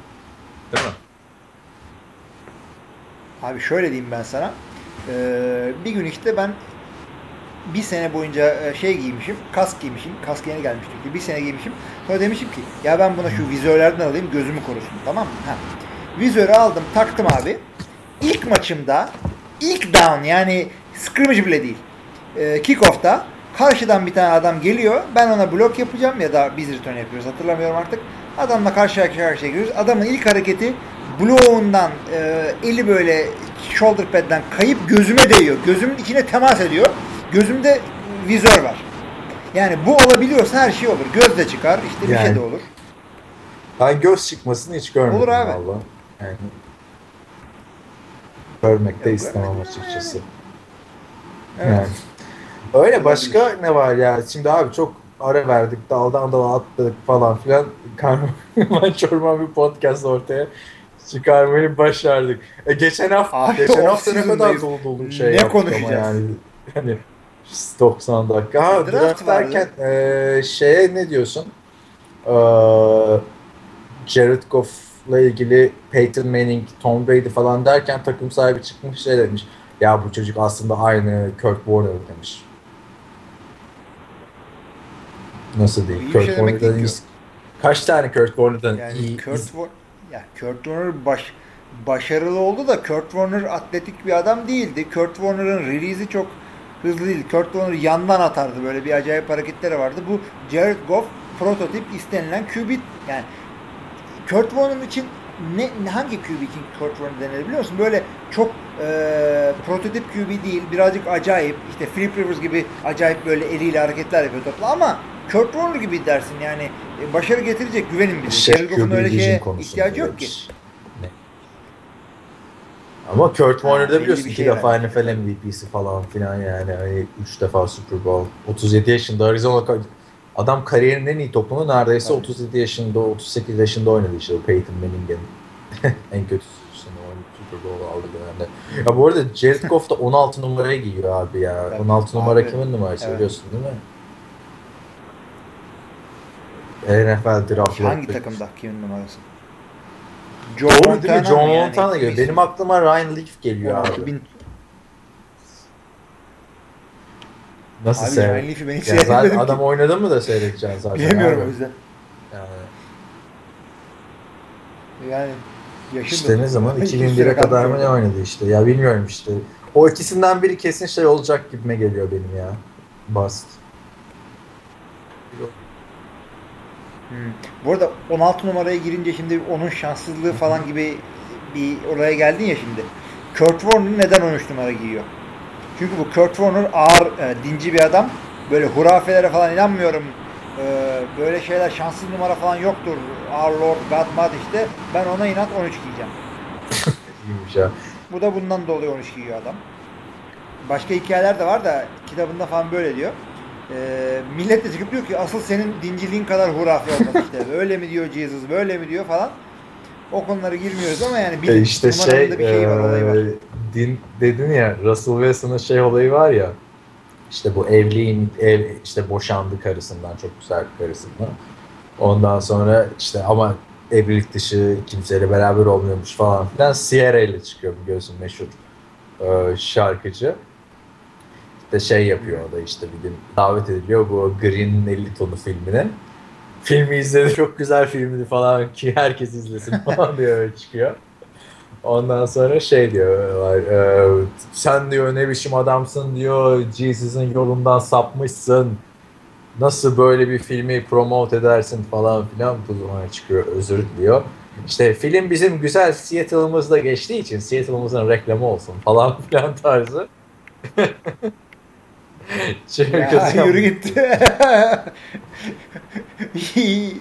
Değil mi? Abi şöyle diyeyim ben sana. Ee, bir gün işte ben bir sene boyunca e, şey giymişim, kask giymişim. Kask yeni gelmişti. Bir sene giymişim. Sonra demişim ki ya ben buna şu vizörlerden alayım gözümü korusun. Tamam mı? Ha. Vizörü aldım taktım abi. İlk maçımda ilk down yani scrimmage bile değil. E, kickoff'ta karşıdan bir tane adam geliyor. Ben ona blok yapacağım ya da biz return yapıyoruz hatırlamıyorum artık. Adamla karşıya karşıya giriyoruz. Adamın ilk hareketi bloğundan e, eli böyle shoulder pad'den kayıp gözüme değiyor. Gözümün içine temas ediyor. Gözümde vizör var. Yani bu olabiliyorsa her şey olur. Göz de çıkar, işte bir Yani. şey de olur. Ben göz çıkmasını hiç görmedim Olur abi. valla. Yani görmek de istemem açıkçası. Evet. Yani. Öyle başka ne var ya? Şimdi abi çok ara verdik. Daldan dala atladık falan filan. Karman çorman bir podcast ortaya çıkarmayı başardık. E, geçen hafta Abi, geçen hafta ne kadar dolu dolu şey Ne konuşacağız? yani. Hani 90 dakika. Ha, Draft draft, derken e, şeye ne diyorsun? E, Jared Goff'la ilgili Peyton Manning, Tom Brady falan derken takım sahibi çıkmış şey demiş. Ya bu çocuk aslında aynı Kurt Warner demiş. Nasıl değil? İyi Kurt şey Warner'dan iyi. Kaç tane Kurt Warner'dan Yani iyi Kurt, iz- War- ya Kurt Warner baş, başarılı oldu da Kurt Warner atletik bir adam değildi. Kurt Warner'ın release'i çok hızlı değil. Kurt Warner yandan atardı böyle bir acayip hareketleri vardı. Bu Jared Goff prototip istenilen QB yani Kurt Warner için ne hangi QB için Kurt Warner denir biliyor musun? Böyle çok e, prototip QB değil, birazcık acayip. işte Philip Rivers gibi acayip böyle eliyle hareketler yapıyor topla ama Kurt Warner gibi dersin yani e, başarı getirecek güvenin bize. Şey, Jared Goff'un öyle şeye ihtiyacı yok ki. Ne? Ama Kurt Warner'da biliyorsun iki şey defa herhalde. NFL MVP'si falan filan yani. Hani üç defa Super Bowl. 37 yaşında Arizona adam kariyerinin en iyi topunu neredeyse Tabii. 37 yaşında 38 yaşında oynadı işte Peyton Manning'in en kötü sene Super Bowl aldı dönemde. Ya bu arada Jared Goff da 16 numaraya giyiyor abi ya. Tabii. 16 numara Abi, kimin numarası evet. biliyorsun değil mi? NFL draft Hangi takımda kimin numarası? Joe Doğru değil mi? John mı yani? Montana geliyor. Benim aklıma Ryan Leaf geliyor abi. 16 bin. Nasıl Abi? Ryan Leaf'i ben hiç Ya seyretmedim adam ki. oynadı mı da seyredeceksin zaten. Bilemiyorum abi. o yüzden. Yani Yani yaşım işte ne zaman? Hiç 2001'e süre kadar mı ne oynadı işte. Ya bilmiyorum işte. O ikisinden biri kesin şey olacak gibime geliyor benim ya. Bast. Hmm. Bu arada 16 numaraya girince şimdi onun şanssızlığı falan gibi bir oraya geldin ya şimdi. Kurt Warner neden 13 numara giyiyor? Çünkü bu Kurt Warner ağır, e, dinci bir adam. Böyle hurafelere falan inanmıyorum. E, böyle şeyler şanssız numara falan yoktur. Our Lord God Mad işte. Ben ona inat 13 giyeceğim. İyiymiş ya. Bu da bundan dolayı 13 giyiyor adam. Başka hikayeler de var da kitabında falan böyle diyor. Ee, millet de çıkıp diyor ki asıl senin dinciliğin kadar hurafe olmaz işte. Öyle mi diyor Jesus, böyle mi diyor falan. O konulara girmiyoruz ama yani bir E işte şey bir şeyi var, olayı var. Din dedin ya Russell Wilson'ın şey olayı var ya işte bu evliyim ev işte boşandı karısından çok güzel bir karısından. Ondan sonra işte ama evlilik dışı kimseyle beraber olmuyormuş falan filan. Sierra ile çıkıyor biliyorsun meşhur e, şarkıcı. İşte şey yapıyor o da işte bir gün davet ediliyor bu Green'in 50 tonu filmine. Filmi izledi çok güzel filmdi falan ki herkes izlesin falan öyle çıkıyor. Ondan sonra şey diyorlar, e, sen diyor ne biçim adamsın diyor, Jesus'ın yolundan sapmışsın. Nasıl böyle bir filmi promote edersin falan filan bu zaman çıkıyor özür diliyor. İşte film bizim güzel Seattle'ımızda geçtiği için Seattle'ımızın reklamı olsun falan filan tarzı. Şey, Ya, yürü gitti. iyi,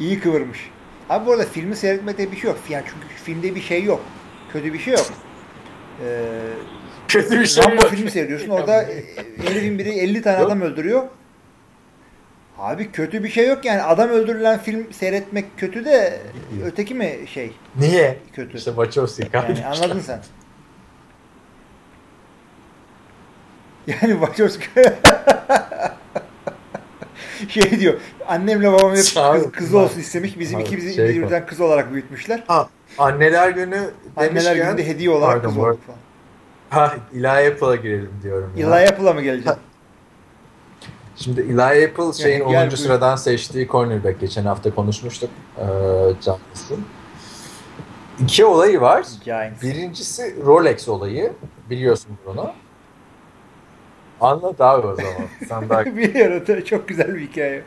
iyi kıvırmış. Abi bu arada filmi seyretmekte bir şey yok. Yani çünkü filmde bir şey yok. Kötü bir şey yok. Ee, Kötü bir şey Rambo yok. filmi seyrediyorsun. Orada herifin biri 50 tane adam öldürüyor. Abi kötü bir şey yok yani. Adam öldürülen film seyretmek kötü de öteki mi şey Niye? kötü? İşte Wachowski. Yani anladın sen. Yani Wachowski şey diyor. Annemle babam hep kız, kız olsun istemiş. Bizim Abi, ikimizi şey birden kız olarak büyütmüşler. Ha, anneler günü Anneler demişken gününde hediye olarak Pardon, kız. Ha, Eli Apple'a girelim diyorum. ya. Eli Apple'a mı geleceksin? Şimdi Eli Apple şeyin Gel 10. buyur. sıradan seçtiği cornerback. Geçen hafta konuşmuştuk. Ee, Giants'ın. İki olayı var. Giants. Birincisi Rolex olayı. Biliyorsun bunu. Anlat abi o zaman. Sen daha Biliyorum çok güzel bir hikaye.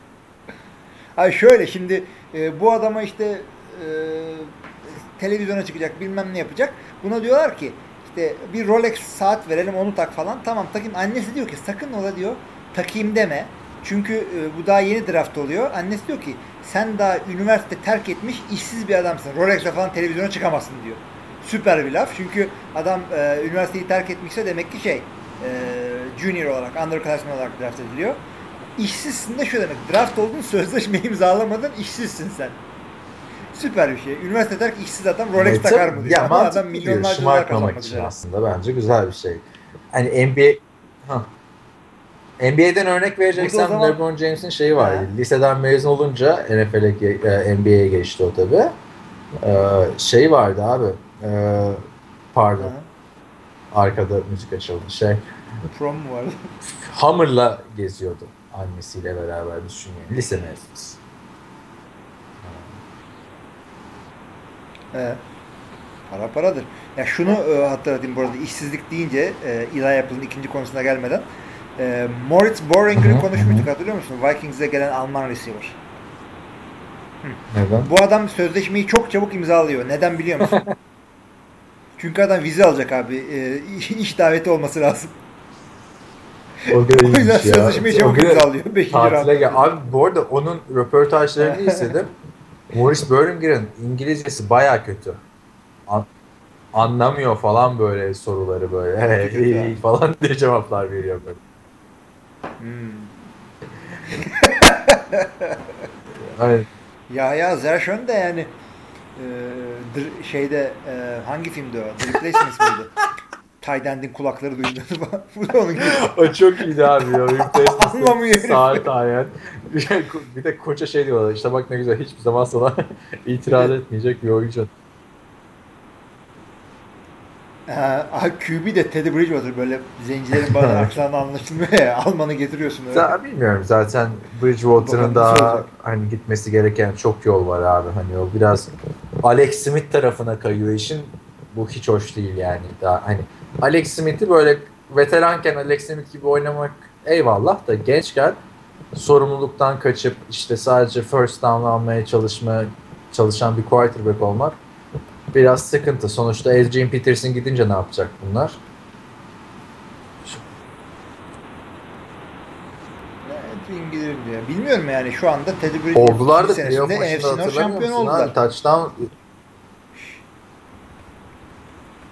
Ay şöyle şimdi e, bu adama işte e, televizyona çıkacak bilmem ne yapacak. Buna diyorlar ki işte bir Rolex saat verelim onu tak falan. Tamam takayım. Annesi diyor ki sakın ola diyor takayım deme. Çünkü e, bu daha yeni draft oluyor. Annesi diyor ki sen daha üniversite terk etmiş işsiz bir adamsın. Rolex'le falan televizyona çıkamazsın diyor. Süper bir laf. Çünkü adam e, üniversiteyi terk etmişse demek ki şey e, junior olarak, underclassman olarak draft ediliyor. İşsizsin de şu demek. Draft oldun, sözleşme imzalamadın, işsizsin sen. Süper bir şey. Üniversite terk işsiz adam Rolex Evet, takar mı diyor. Ya Ama adam milyonlarca dolar kazanmak için üzere. aslında bence güzel bir şey. Hani NBA Hah. NBA'den örnek vereceksem zaman- LeBron James'in şeyi var. Ha. Liseden mezun olunca NFL'e NBA'ye geçti o tabi. Ee, şey vardı abi. Ee, pardon. Hı. Arkada müzik açıldı. Şey Prom mu vardı? Hummer'la geziyordu annesiyle beraber düşün yani. Lise mezunu. Evet. Para paradır. Ya şunu e, hatırlatayım bu arada işsizlik deyince e, Eli Apple'ın ikinci konusuna gelmeden e, Moritz hı, konuşmuştuk hatırlıyor musun? Vikings'e gelen Alman receiver. Neden? Bu adam sözleşmeyi çok çabuk imzalıyor. Neden biliyor musun? Çünkü adam vize alacak abi. E, iş, iş daveti olması lazım. O O yüzden ya. sözleşmeyi O çabuk de imzalıyor. Beşinci Tatile gel. Abi bu arada onun röportajlarını izledim. Maurice Berlinger'ın İngilizcesi baya kötü. An- anlamıyor falan böyle soruları böyle. Falan diye cevaplar veriyor böyle. Hmm. Ya ya Zershon de yani e, şeyde e, hangi filmdi o? The Replacements mıydı? Tyden'in kulakları falan. Bu da onun gibi. o çok iyiydi abi ya. Anlamıyor. Saat aynen. Bir de- koça şey diyorlar. İşte bak ne güzel hiçbir zaman sana itiraz etmeyecek bir oyuncu. Aha, QB de Teddy Bridgewater böyle zencilerin bazen aksanı anlaşılmıyor ya. Alman'ı getiriyorsun öyle. Zaten bilmiyorum zaten Bridgewater'ın daha hani gitmesi gereken çok yol var abi. Hani o biraz Alex Smith tarafına kayıyor işin. Bu hiç hoş değil yani. Daha hani Alex Smith'i böyle veteranken Alex Smith gibi oynamak eyvallah da gençken sorumluluktan kaçıp işte sadece first down almaya çalışma çalışan bir quarterback olmak biraz sıkıntı. Sonuçta Adrian Peterson gidince ne yapacak bunlar? Evet, İngiliz diye. Bilmiyorum yani şu anda Teddy Bridgewater Oldular da playoff maçında şampiyon musun oldular. abi? Touchdown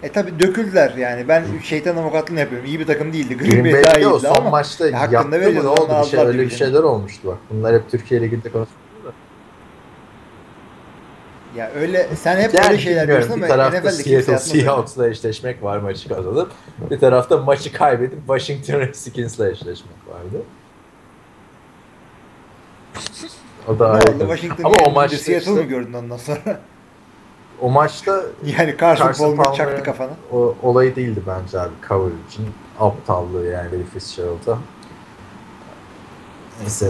E tabi döküldüler yani. Ben şeytan avukatlığını yapıyorum. İyi bir takım değildi. Green, Bay daha iyiydi son ama maçta ya hakkında yaptı mı ne oldu bir şey öyle bir şeyler olmuştu bak. Bunlar hep Türkiye Ligi'nde konuşuluyor da. ya öyle sen hep Yani öyle şeyler diyorsun bir ama tarafta NFL'de kimse Seattle. Seahawks'la eşleşmek var maçı kazanıp bir tarafta maçı kaybedip Washington Redskins'la eşleşmek vardı. o da ayrı. Ama o maçta Seattle işte- mı gördün ondan sonra? O maçta yani Carson, Carson Palmer çaktı kafana. o olayı değildi bence abi coverage'ın aptallığı yani Larry Fitzgerald'a. Neyse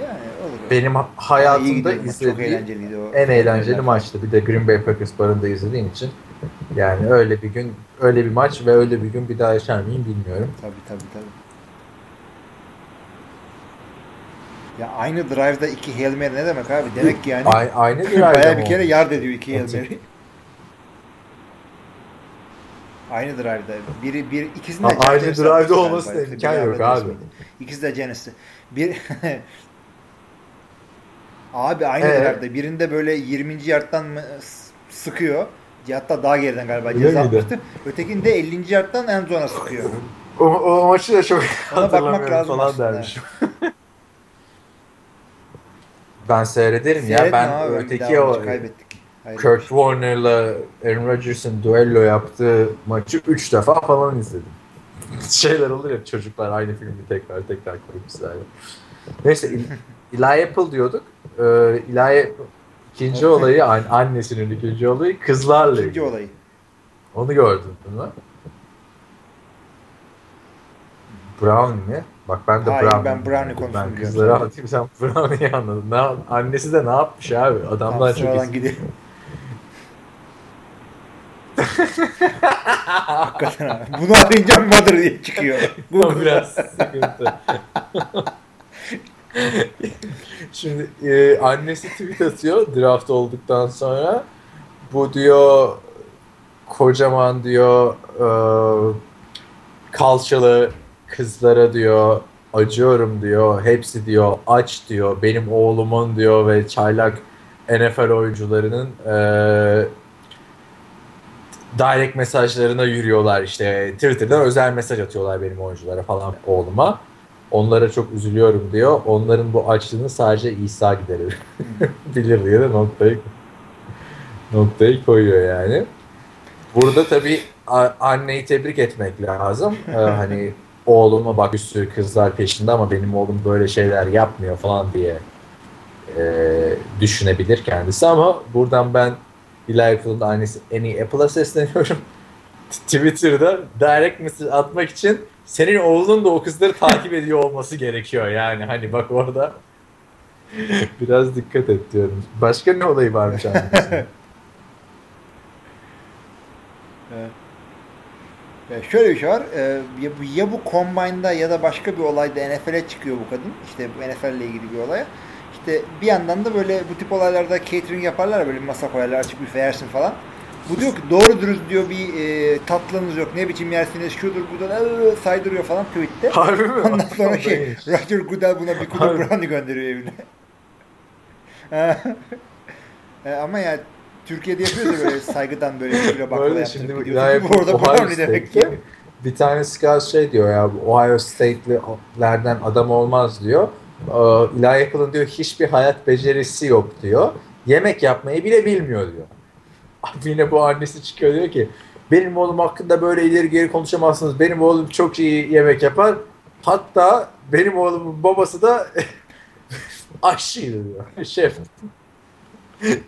Yani olur. benim hayatımda Çok izlediğim en eğlenceli Filmlerden. maçtı. Bir de Green Bay Packers barında izlediğim için yani öyle bir gün öyle bir maç ve öyle bir gün bir daha yaşar mıyım bilmiyorum. Tabii tabii tabii. Ya aynı drive'da iki Hail Mary ne demek abi? Demek ki yani A- aynı bayağı bir kere yard ediyor iki Hail. Mary. Aynı drive'da. Biri bir ikisinde A- aynı drive'da olmasına galiba. imkan yok abi. mıydı? İkisi de Genes'ti. Bir Abi aynı Ee? drive'da. Birinde böyle 20. yardtan mı sıkıyor. Hatta daha geriden galiba Öyle ceza atmıştı. Ötekinde 50. yardtan en zona sıkıyor. O, o maçı da çok Ona bakmak lazım falan aslında. dermişim. ben seyrederim ya. Seyretme Ben abi, öteki o kaybettik. Hayır. Kurt Warner'la Aaron Rodgers'ın duello yaptığı maçı 3 defa falan izledim. Şeyler olur ya çocuklar aynı filmi tekrar tekrar koymuşlar. Neyse Eli Apple diyorduk. Ee, Eli ikinci olayı an- annesinin ikinci olayı kızlarla İkinci olayı. Onu gördün mü? Brownie mi? Bak ben de Hayır, Brownie. ben Brownie konusunu Ben biliyorum. kızları atayım sen Brownie'yi anladın. Ne, annesi de ne yapmış abi? Adamlar çok sıradan iyi. gidelim. Hakikaten abi. Bunu arayınca mother diye çıkıyor. Bu biraz sıkıntı. Şimdi e, annesi tweet atıyor draft olduktan sonra. Bu diyor kocaman diyor e, kalçalı kızlara diyor acıyorum diyor. Hepsi diyor aç diyor. Benim oğlumun diyor ve çaylak NFL oyuncularının e, direct mesajlarına yürüyorlar işte Twitter'dan özel mesaj atıyorlar benim oyunculara falan oğluma. Onlara çok üzülüyorum diyor. Onların bu açlığını sadece İsa giderir. Bilir diye de noktayı noktayı koyuyor yani. Burada tabii anneyi tebrik etmek lazım. Ee, hani oğluma bak bir sürü kızlar peşinde ama benim oğlum böyle şeyler yapmıyor falan diye e, düşünebilir kendisi ama buradan ben Eli Apple'ın annesi Annie Apple'a sesleniyorum. Twitter'da direct mesaj atmak için senin oğlunun da o kızları takip ediyor olması gerekiyor yani. Hani bak orada biraz dikkat et diyorum. Başka ne olayı varmış annesinin? Ee, şöyle bir şey var. Ee, ya, bu, ya bu Combine'da ya da başka bir olayda NFL'e çıkıyor bu kadın. İşte bu NFL ile ilgili bir olaya. İşte bir yandan da böyle bu tip olaylarda catering yaparlar ya böyle masa koyarlar açık büfe yersin falan. Bu diyor ki doğru dürüst diyor bir e, tatlınız yok. Ne biçim yersiniz şudur budur ee, saydırıyor falan tweette. Harbi mi? Ondan sonra şey. Roger Goodell buna bir kutu brownie gönderiyor evine. E, Ama ya Türkiye'de yapıyoruz ya böyle saygıdan böyle bir baklava yaptırıp şimdi Bu orada brownie demek ki. Bir tane Scott şey diyor ya Ohio State'lilerden adam olmaz diyor. Ee, Eli Apple'ın diyor hiçbir hayat becerisi yok diyor. Yemek yapmayı bile bilmiyor diyor. Abi Yine bu annesi çıkıyor diyor ki benim oğlum hakkında böyle ileri geri konuşamazsınız. Benim oğlum çok iyi yemek yapar. Hatta benim oğlumun babası da aşçıydı diyor. Şef.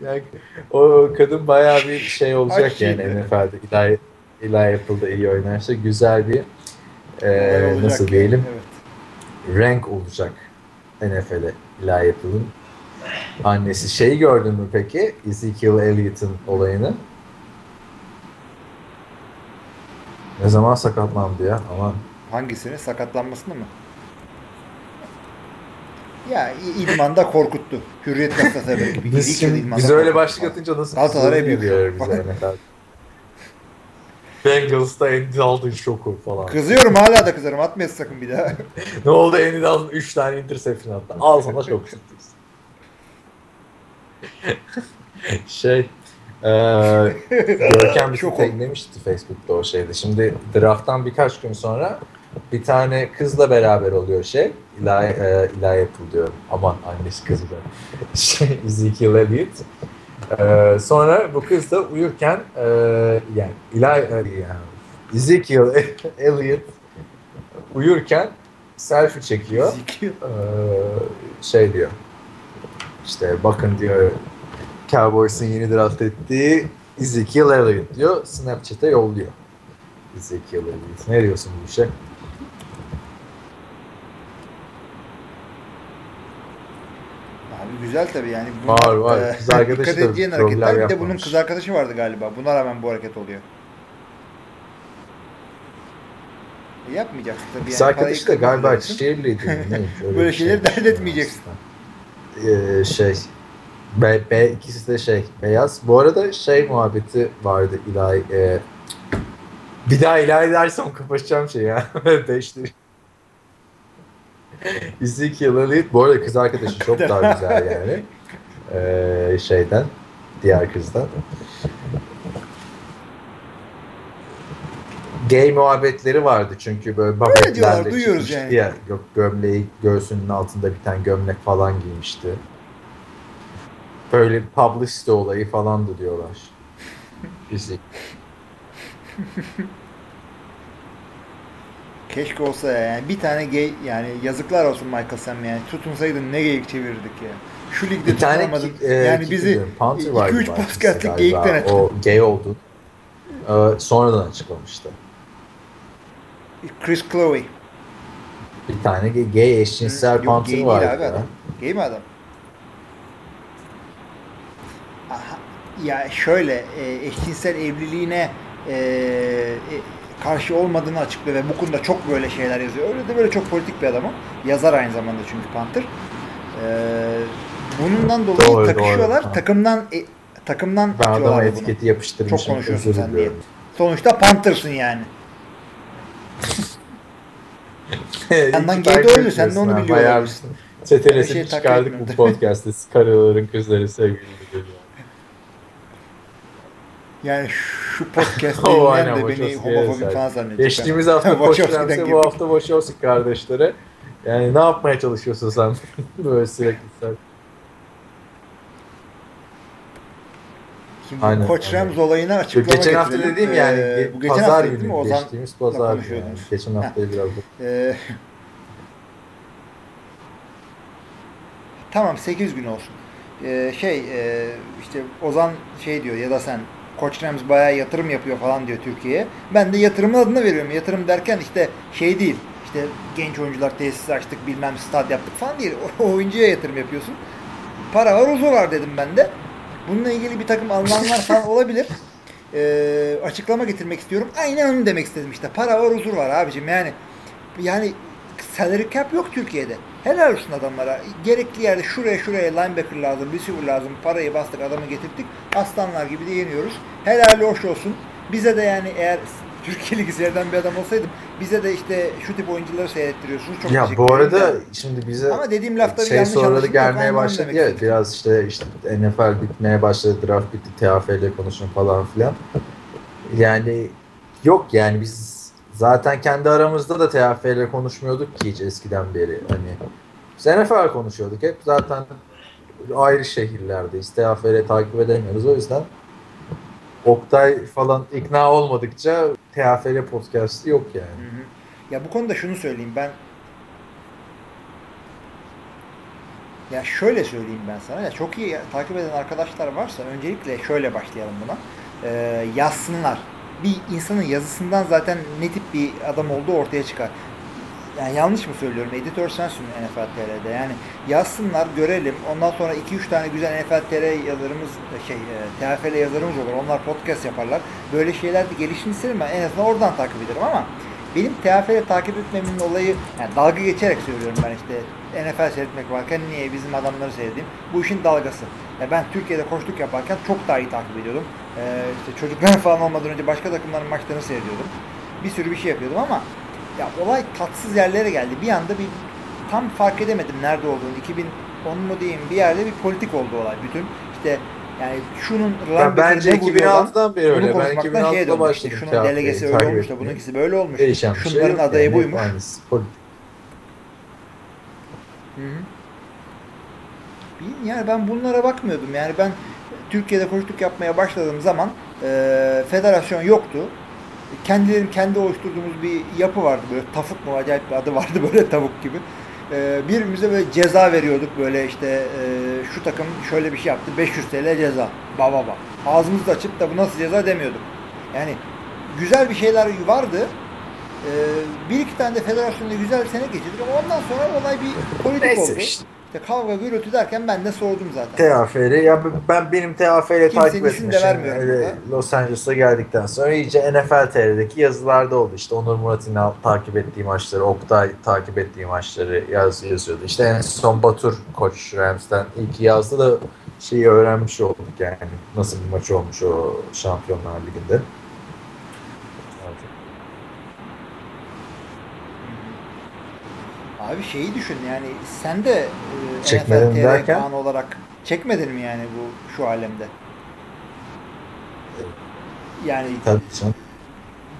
Yani, o kadın bayağı bir şey olacak Aşçıydı. yani NFL'de. Eli, Eli Apple'da iyi oynarsa güzel bir e, nasıl diyelim Evet. rank olacak NFL'e Eli Apple'ın annesi. Şeyi gördün mü peki? Ezekiel Elliott'ın olayını. Ne zaman sakatlandı ya? Aman. Hangisini? Sakatlanmasını mı? Ya idmanda korkuttu. Hürriyet gazetesi haberi gibi. Biz, şimdi, biz öyle başlık atınca nasıl Galatasaray sorun büyük. geliyor bize NFL. Bengals'ta Andy Dalton şoku falan. Kızıyorum hala da kızarım. Atmayasın sakın bir daha. ne oldu Andy Dalton 3 tane interception attı. Al sana şok. şey eee Görkem bizi teklemişti Facebook'ta o şeyde. Şimdi draft'tan birkaç gün sonra bir tane kızla beraber oluyor şey. Eli, e, Eli Apple diyorum. Aman annesi kızı da. Şey, Ezekiel Elliott. Eee, sonra bu kız da uyurken eee, yani Eli, e, yani Ezekiel Elliott uyurken selfie çekiyor. Ee, şey diyor. İşte bakın diyor Cowboys'un yeni draft ettiği Ezekiel Elliott diyor. Snapchat'e yolluyor. Ezekiel Elliott. Ne diyorsun bu işe? Abi güzel tabii yani. Var, var. e, Kız arkadaşı dikkat da hareketler. Bir de bunun kız arkadaşı vardı galiba. Buna rağmen bu hareket oluyor. E, yapmayacaksın tabii. Kız yani. arkadaşı da galiba öyle Böyle bir şeyleri dert etmeyeceksin. Ee, şey B, B ikisi de şey beyaz. Bu arada şey muhabbeti vardı ilahi e, bir daha ilahi dersem kapatacağım şey ya. Değiştir. Ezekiel Elliott bu arada kız arkadaşı çok daha güzel yani. Ee, şeyden diğer kızdan. Gay muhabbetleri vardı çünkü böyle babetlerle duyuyoruz yani. ya. Yok gömleği göğsünün altında biten gömlek falan giymişti. Böyle publicity olayı falan da diyorlar. Fizik. Keşke olsa ya. Yani bir tane gay yani yazıklar olsun Michael Sam yani. Tutunsaydın ne geyik çevirdik ya. Şu ligde Bir tane ki- e, yani bizi biliyorum, Panther vardı 2-3 galiba podcast'lik galiba. geyikten ettin. O gay oldu. Ee, sonradan açıklamıştı. Chris Chloe. Bir tane gay eşcinsel Yok, Panther gay vardı. abi adam. Gay mi adam? Aha, ya şöyle e, eşcinsel evliliğine e, e, karşı olmadığını açıklıyor ve bu konuda çok böyle şeyler yazıyor. Öyle de böyle çok politik bir adam o. Yazar aynı zamanda çünkü Panther. E, bundan dolayı Doğru, takışıyorlar. doğru. Takımdan e, takımdan Ben atıyorlar bunu. etiketi yapıştırmışım. Çok konuşuyorsun sen diye. Sonuçta Panther'sın yani. Yandan takip öyle, sen de onu biliyor olabilirsin. Çetelesini takip çıkardık bu podcast'te. Karıların kızları sevgili geliyor. Yani şu podcast O dinleyen aynen, de beni homofobik evet. falan zannedecek. Geçtiğimiz hafta Wachowski'den bu hafta Wachowski kardeşlere. Yani ne yapmaya çalışıyorsun sen? Böyle sürekli sen. Şimdi Aynen, Koç. Rams olayına açıklama Geçen hafta getirelim. dediğim yani Ee, bu geçen pazar hafta günü mi? Ozan geçtiğimiz pazar günü. Yani. Geçen haftayı biraz Ee, tamam 8 gün olsun. Ee, şey e, işte Ozan şey diyor ya da sen Koç Rams bayağı yatırım yapıyor falan diyor Türkiye'ye. Ben de yatırımın adını veriyorum. Yatırım derken işte şey değil. İşte genç oyuncular tesis açtık bilmem stad yaptık falan değil. O oyuncuya yatırım yapıyorsun. Para var huzur var dedim ben de. Bununla ilgili bir takım alınanlar falan olabilir. Ee, açıklama getirmek istiyorum. Aynen onu demek istedim işte. Para var huzur var abicim yani. Yani salary cap yok Türkiye'de. Helal olsun adamlara. Gerekli yerde şuraya şuraya linebacker lazım, receiver lazım. Parayı bastık, adamı getirdik. Aslanlar gibi de yeniyoruz. Helal hoş olsun. Bize de yani eğer Türkiye Ligi seyreden bir adam olsaydım bize de işte şu tip oyuncuları seyrettiriyorsunuz. Çok Ya bu arada de. şimdi bize ama dediğim lafta bir şey soruları gelmeye başladı ya istedim. biraz işte işte NFL bitmeye başladı draft bitti TFL konuşun falan filan. Yani yok yani biz zaten kendi aramızda da TFL konuşmuyorduk ki hiç eskiden beri. Hani NFL konuşuyorduk hep. Zaten ayrı şehirlerdeyiz TFL takip edemiyoruz. O yüzden Oktay falan ikna olmadıkça TFL podcast'ı yok yani. Hı hı. Ya bu konuda şunu söyleyeyim ben. Ya şöyle söyleyeyim ben sana. Ya çok iyi takip eden arkadaşlar varsa öncelikle şöyle başlayalım buna. Ee, yazsınlar bir insanın yazısından zaten ne tip bir adam olduğu ortaya çıkar. Yani yanlış mı söylüyorum? Editör sensin NFL TR'de yani yazsınlar görelim. Ondan sonra 2-3 tane güzel NFL TR yazarımız şey e, TFL yazarımız olur. Onlar podcast yaparlar. Böyle şeyler de gelişini isterim en azından oradan takip ederim ama benim TFL takip etmemin olayı yani dalga geçerek söylüyorum ben işte NFL seyretmek varken niye bizim adamları seyredeyim? Bu işin dalgası ya ben Türkiye'de koştuk yaparken çok daha iyi takip ediyordum ee, işte çocuklar falan olmadan önce başka takımların maçlarını seyrediyordum bir sürü bir şey yapıyordum ama ya olay tatsız yerlere geldi. Bir anda bir tam fark edemedim nerede olduğunu. 2010 mu diyeyim bir yerde bir politik oldu olay. Bütün işte yani şunun Ben bence ne vuruyor lan? 2006'dan beri öyle. Ben konuşmaktan şeye 2006'da döndük. başladım. İşte şunun delegesi öyle olmuş da bununkisi böyle olmuş. Değişen şey Şunların yok adayı yani. buymuş. Spor- Hı Yani ben bunlara bakmıyordum. Yani ben Türkiye'de koştuk yapmaya başladığım zaman e, federasyon yoktu. Kendilerim kendi oluşturduğumuz bir yapı vardı böyle tafuk mu acayip bir adı vardı böyle tavuk gibi. E, birbirimize böyle ceza veriyorduk böyle işte e, şu takım şöyle bir şey yaptı 500 TL ceza. Ba ba ba. Ağzımızı açıp da bu nasıl ceza demiyorduk. Yani güzel bir şeyler vardı. E, bir iki tane de federasyonda güzel bir sene geçirdik ama ondan sonra olay bir politik Neyse oldu. işte. İşte kavga gürültü derken ben de sordum zaten. TFL ya ben benim Kimsenin takip etmişim. Öyle. Los Angeles'a geldikten sonra iyice NFL TR'deki yazılarda oldu. İşte Onur Murat İnal takip ettiği maçları, Oktay takip ettiği maçları yaz, yazıyordu. İşte en son Batur koç Rams'ten ilk yazdı da şeyi öğrenmiş olduk yani. Nasıl bir maç olmuş o Şampiyonlar Ligi'nde. Abi şeyi düşün yani sen de e, Çekmedin NFL TR derken? Olarak çekmedin mi yani bu şu alemde? Yani Tabii canım.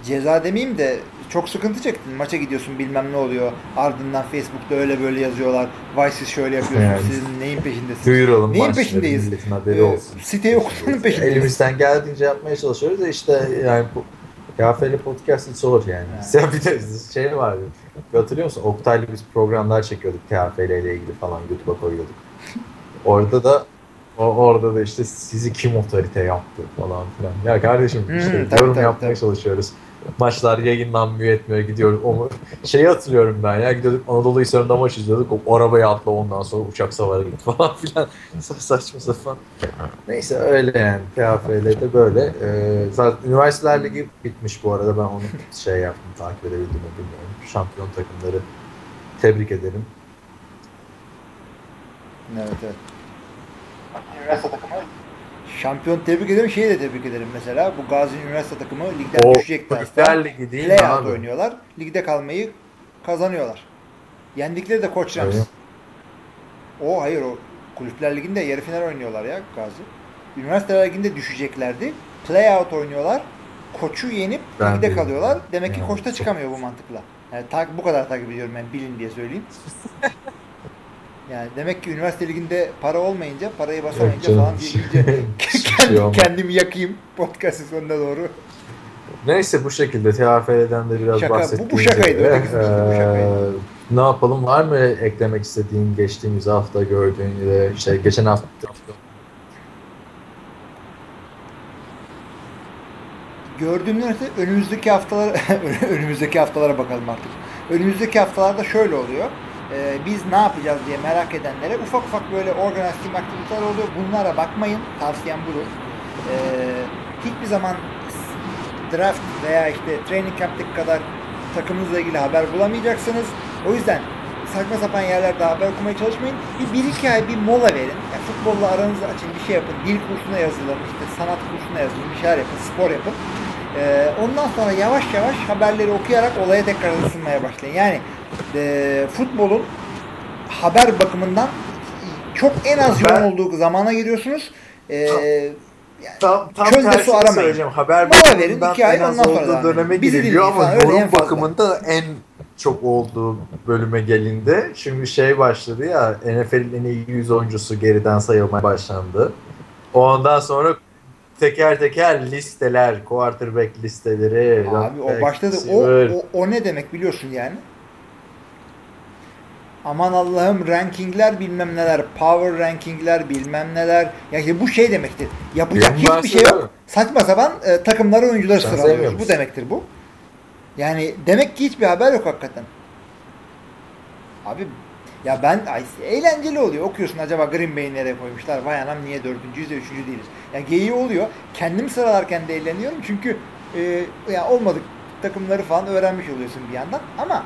ceza demeyeyim de çok sıkıntı çektin. Maça gidiyorsun bilmem ne oluyor. Ardından Facebook'ta öyle böyle yazıyorlar. Vay siz şöyle yapıyorsunuz. Yani. Siz neyin peşindesiniz? Duyuralım Neyin peşindeyiz? haberi Ee, olsun. siteyi okumanın peşindeyiz. Elimizden geldiğince yapmaya çalışıyoruz da işte yani bu KFL podcast'ı zor yani. Evet. Ya bir de şey vardı. Hatırlıyor musun? Oktay'la biz programlar çekiyorduk KFL ile ilgili falan YouTube'a koyuyorduk. Orada da O, orada da işte sizi kim otorite yaptı falan filan. Ya kardeşim Hı, işte tabii, yorum tabii, yapmaya tabii. çalışıyoruz. Maçlar yayınlanmıyor etmiyor gidiyoruz. O, şeyi hatırlıyorum ben ya gidiyorduk Anadolu Hisarı'nda maç izliyorduk. O arabaya atla ondan sonra uçak savarı git falan filan. Sa- Saçma sapan. Neyse öyle yani. TFL'de böyle. Ee, zaten Üniversiteler Ligi bitmiş bu arada. Ben onu şey yaptım takip edebildim mi bilmiyorum. Şampiyon takımları tebrik ederim. Evet evet. Üniversite takımı Şampiyon tebrik ederim. Şeyi de tebrik ederim mesela. Bu Gazi Üniversite takımı ligden O düşecekler. Kulüpler Ligi değil Playout oynuyorlar. Ligde kalmayı kazanıyorlar. Yendikleri de Koç Rams. O hayır o Kulüpler Ligi'nde yarı final oynuyorlar ya Gazi. Üniversiteler Ligi'nde düşeceklerdi. Playout oynuyorlar. Koçu yenip Ben ligde de- kalıyorlar. Demek ki koçta çıkamıyor bu mantıkla. Yani tak, bu kadar takip ediyorum ben bilin diye söyleyeyim. Yani demek ki üniversite liginde para olmayınca, parayı basamayınca falan diye şey- kendim, kendimi yakayım podcast'ın sonuna doğru. Neyse bu şekilde TFL'den de biraz Şaka, bu- bu bahsettiğimiz şakaydı, değil, bu şakaydı. eee, ne yapalım var mı eklemek istediğin geçtiğimiz hafta gördüğün ya da işte geçen hafta Gördüğüm üniversite önümüzdeki haftalar önümüzdeki haftalara bakalım artık. Önümüzdeki haftalarda şöyle oluyor. Ee, biz ne yapacağız diye merak edenlere ufak ufak böyle organize team aktiviteler oluyor. Bunlara bakmayın. Tavsiyem budur. Ee, hiçbir zaman draft veya işte training camp'teki kadar takımınızla ilgili haber bulamayacaksınız. O yüzden saçma sapan yerlerde haber okumaya çalışmayın. Bir, bir iki ay bir mola verin. Yani futbolla aranızı açın, bir şey yapın. Dil kursuna yazılın, işte sanat kursuna yazılın, bir şeyler yapın, spor yapın. Ee, ondan sonra yavaş yavaş haberleri okuyarak olaya tekrar ısınmaya başlayın. Yani e, futbolun haber bakımından çok en az Ben- yoğun olduğu zamana giriyorsunuz. Ee, tam, tam Çölde su aramayın. Haber Mola verin, bakımından iki ay, ondan sonra döneme. Bizi giriliyor ama yorum bakımında en çok olduğu bölüme gelindi. Şimdi şey başladı ya NFL'in en iyi 100 oyuncusu geriden sayılmaya başlandı. Ondan sonra teker teker listeler, quarterback listeleri. Abi o başladı. O, o, o ne demek biliyorsun yani? Aman Allah'ım rankingler bilmem neler, power rankingler bilmem neler. Ya işte bu şey demektir. Yapacak Benim hiçbir şey yok. Saçma sapan e, takımları oyuncuları sıralıyoruz. Bu demektir bu. Yani demek ki hiçbir haber yok hakikaten. Abi ya ben ay, eğlenceli oluyor. Okuyorsun acaba Green Bay'i nereye koymuşlar? Vay anam niye dördüncüyüz de üçüncü değiliz. Yani geyiği oluyor. Kendim sıralarken de eğleniyorum. Çünkü e, ya olmadık takımları falan öğrenmiş oluyorsun bir yandan. Ama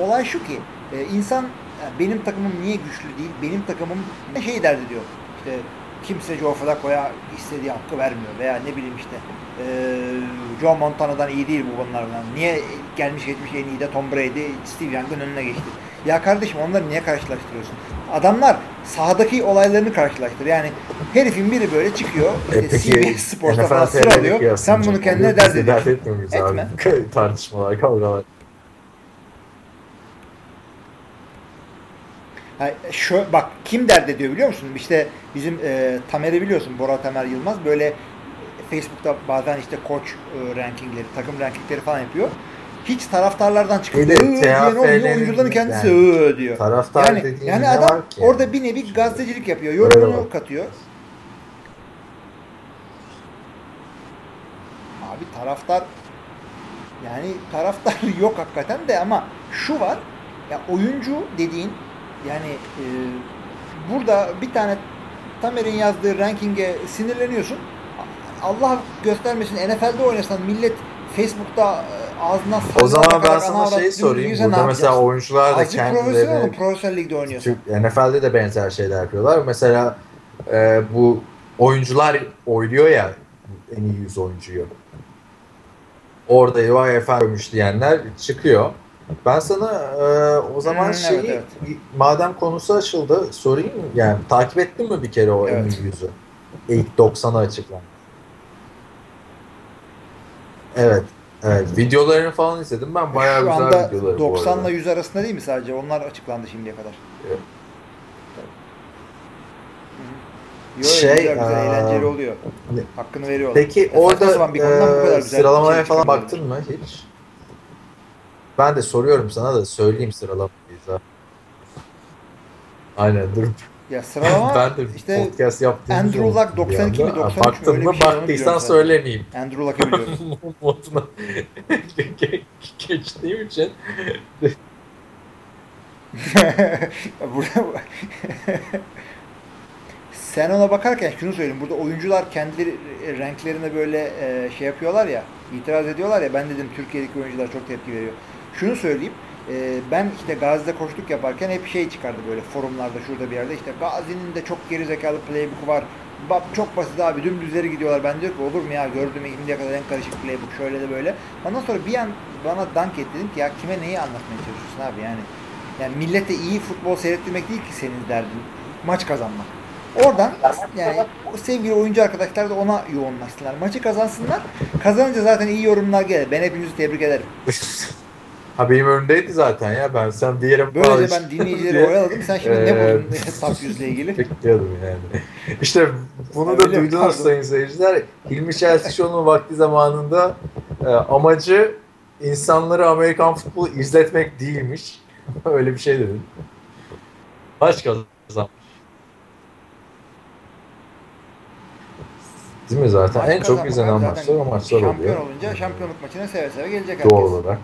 olay şu ki e, insan ya benim takımım niye güçlü değil? Benim takımım ne şey derdi diyor. İşte kimse Joe Flacco'ya istediği hakkı vermiyor veya ne bileyim işte e, Joe Montana'dan iyi değil bu bunlardan. Niye gelmiş geçmiş en iyi de Tom Brady Steve Young'ın önüne geçti. Ya kardeşim onları niye karşılaştırıyorsun? Adamlar sahadaki olaylarını karşılaştır. Yani herifin biri böyle çıkıyor. E işte peki CBS Sports'ta NFL falan sıralıyor. Sen bunu kendine dert dert ediyorsun. etmiyor muyuz Etme. abi? Tartışmalar, kavgalar. Ha, şu, bak kim dert ediyor biliyor musun? İşte bizim e, Tamer'i biliyorsun Bora Tamer Yılmaz böyle Facebook'ta bazen işte koç e, rankingleri, takım rankingleri falan yapıyor. Hiç taraftarlardan olmuyor. TFL'nin Oyuncuların kendisi yani diyor. Taraftar Yani, yani adam orada bir nevi gazetecilik yapıyor. Yorumunu katıyor. Abi taraftar yani taraftar yok hakikaten de ama şu var ya oyuncu dediğin yani e, burada bir tane Tamer'in yazdığı ranking'e sinirleniyorsun. Allah göstermesin NFL'de oynasan millet Facebook'ta e, ağzından O zaman ben sana ana avrat şey sorayım. Burada mesela oyuncular da kendilerini Profesyonel ligde oynuyorsan. Türk NFL'de de benzer şeyler yapıyorlar. Mesela e, bu oyuncular oyluyor ya en iyi 100 oyuncuyu. Orada vay efendim diyenler çıkıyor. Ben sana e, o zaman Hmm, şeyi evet, madem konusu açıldı sorayım yani takip ettin mi bir kere o Evet. iyi 100'ü? İlk 90'ı açıklandı. Evet. Evet. Videolarını falan izledim. Ben bayağı Şu güzel anda videoları bu 90 arada. ile 100 arasında değil mi sadece? Onlar açıklandı şimdiye kadar. Evet. Yo, Şey, güzel, güzel, eğlenceli oluyor. ne- Hakkını veriyorlar. Peki saçma orada sapan bir konudan bu kadar e, güzel sıralamaya şey falan baktın mı hiç? Ben de soruyorum sana da söyleyeyim sıralamayı. zaten. Aynen dur. Ya sıralama ben de işte podcast yaptığımız Andrew Luck olmuştu bir 92 mi, anda. 93 mü Baktın mı şey baktıysan söylemeyeyim. Andrew Luck'ı biliyorum. Moduna geçtiğim için burada sen ona bakarken şunu söyleyeyim. Burada oyuncular kendileri renklerine böyle e, şey yapıyorlar ya, itiraz ediyorlar ya. Ben dedim Türkiye'deki oyuncular çok tepki veriyor. Şunu söyleyeyim. e, ben işte Gazi'de koştuk yaparken hep şey çıkardı böyle forumlarda şurada bir yerde. işte Gazi'nin de çok geri zekalı playbook'u var. Bak çok basit abi dümdüzleri gidiyorlar. Ben diyor ki olur mu ya gördüm şimdiye kadar en karışık playbook şöyle de böyle. Ondan sonra bir an bana dank et dedim ki ya kime neyi anlatmaya çalışıyorsun abi yani. Yani millete iyi futbol seyrettirmek değil ki senin derdin. Maç kazanmak. Oradan yani sevgili oyuncu arkadaşlar da ona yoğunlaştılar. Maçı kazansınlar. Kazanınca zaten iyi yorumlar gelir. Ben hepinizi tebrik ederim. ha benim önündeydi zaten ya ben sen bir yere Böylece ben dinleyicileri oyaladım. Sen şimdi ne buldun 100 ile ilgili? Bekliyordum yani. İşte bunu Öyle da duydunuz Pardon. sayın seyirciler. Hilmi Çeltikçioğlu'nun vakti zamanında e, amacı insanları Amerikan futbolu izletmek değilmiş. Öyle bir şey dedim. Maç kazan. Değil mi zaten? Maç en çok izlenen maçlar o maçlar Şampiyon oluyor. olunca şampiyonluk maçına seve seve gelecek herkes. Doğal olarak.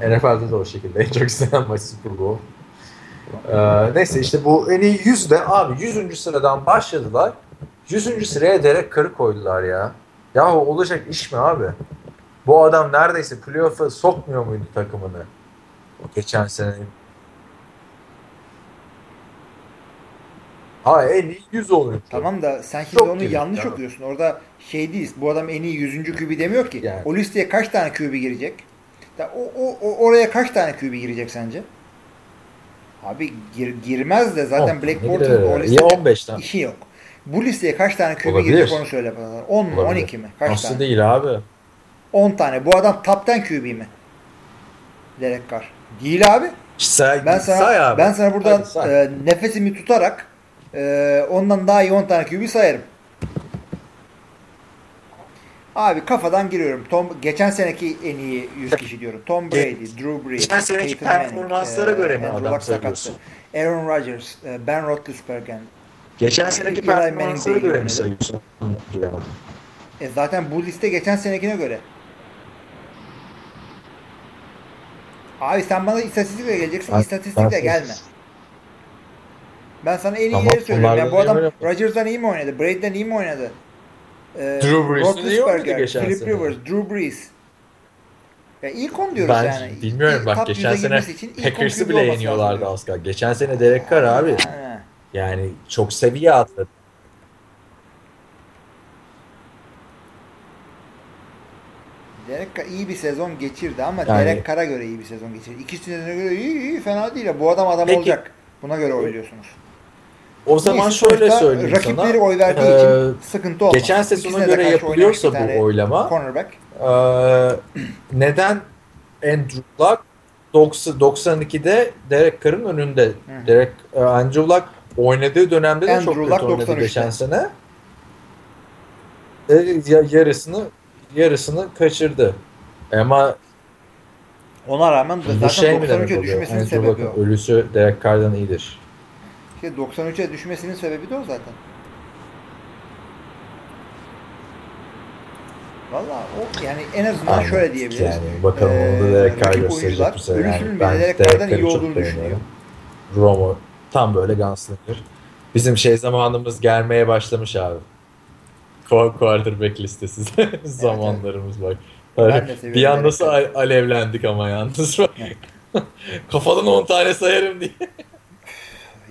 NFL'de de o şekilde. En çok izlenen maç Super Bowl. Ee, neyse işte bu en iyi 100'de abi 100. sıradan başladılar. 100. sıraya Derek Carr'ı koydular ya. Ya olacak iş mi abi? Bu adam neredeyse playoff'a sokmuyor muydu takımını? Geçen sene. Ha en iyi 100 oyuncu. Tamam da sen şimdi Çok onu yanlış ya. okuyorsun. Orada şey değil. Bu adam en iyi 100. QB demiyor ki. Yani. O listeye kaç tane QB girecek? Ya o, o, o- oraya kaç tane QB girecek sence? Abi gir- girmez de zaten On Black Bortles'ın o listede Ya 15 tane. işi yok. Bu listeye kaç tane QB Olabilir. girecek onu söyle bana. 10 mu Olabilir. 12 mi? Kaç Nasıl tane? değil abi? 10 tane. Bu adam top 10 QB mi? Derek Carr. Değil abi. Say, Ben sana say abi. ben sana buradan Hadi say. e, nefesimi tutarak e, ondan daha iyi 10 tane QB sayarım. Abi kafadan giriyorum. Tom geçen seneki en iyi 100 kişi diyorum. Tom Brady, Drew Brees, Geçen seneki Peyton Manning, performanslara e, göre mi adam sayıyorsun? Aaron Rodgers, e, Ben Roethlisberger. Geçen seneki Eli Manning performanslara göre mi sayıyorsun? E zaten bu liste geçen senekine göre. Abi sen bana istatistikle geleceksin. Ben- istatistikle ben- gelme. Ben sana en Tamam, iyileri söylüyorum. Yani bunlardan bu adam. Rodgers'dan iyi mi oynadı? Brady'den iyi mi oynadı? Ee, Drew geçen Philip. Rivers, Drew Brees. Ya ilk 10 diyoruz Ben yani. bilmiyorum İlk bak geçen 100'e sene girmesi için ilk 10 Packers'ı bile yeniyorlardı az kalsın. Geçen sene Derek Carr abi. Ha. Yani çok seviye atladı. Derek Carr iyi bir sezon geçirdi ama Yani- Derek Carr'a göre iyi bir sezon geçirdi. İkisine göre iyi, iyi fena değil. ya. Bu adam adam Peki- olacak. Buna göre oyluyorsunuz. O zaman Neyse, şöyle söyleyeyim sana. Rakipleri oy verdiği Ee, için sıkıntı olmaz. Geçen sezona göre yapılıyorsa bu oylama Cornerback. ee, neden Andrew Luck 90, 92'de Derek Carr'ın önünde. Hı. Derek e, Andrew Luck oynadığı dönemde de Andrew çok Luck kötü oynadı 93'te. geçen sene. E, ya- yarısını yarısını kaçırdı. Ama Ona rağmen bu zaten şey mi demek 93'e oluyor? düşmesinin Andrew sebebi o. ölüsü Derek Carr'dan iyidir. İşte 93'e düşmesinin sebebi de o zaten. Valla o yani en azından Aynen. şöyle diyebiliriz. Yani bakalım Ee, onu da rakip gösterecek bu sene. Yani ben Carr'dan iyi olduğunu düşünüyor. beğeniyorum. Romo tam böyle gunslinger. Bizim şey zamanımız gelmeye başlamış abi. Qu- Quarterback listesi zamanlarımız bak. Bir an nasıl al- alevlendik ama yalnız bak. Kafadan 10 tane sayarım diye.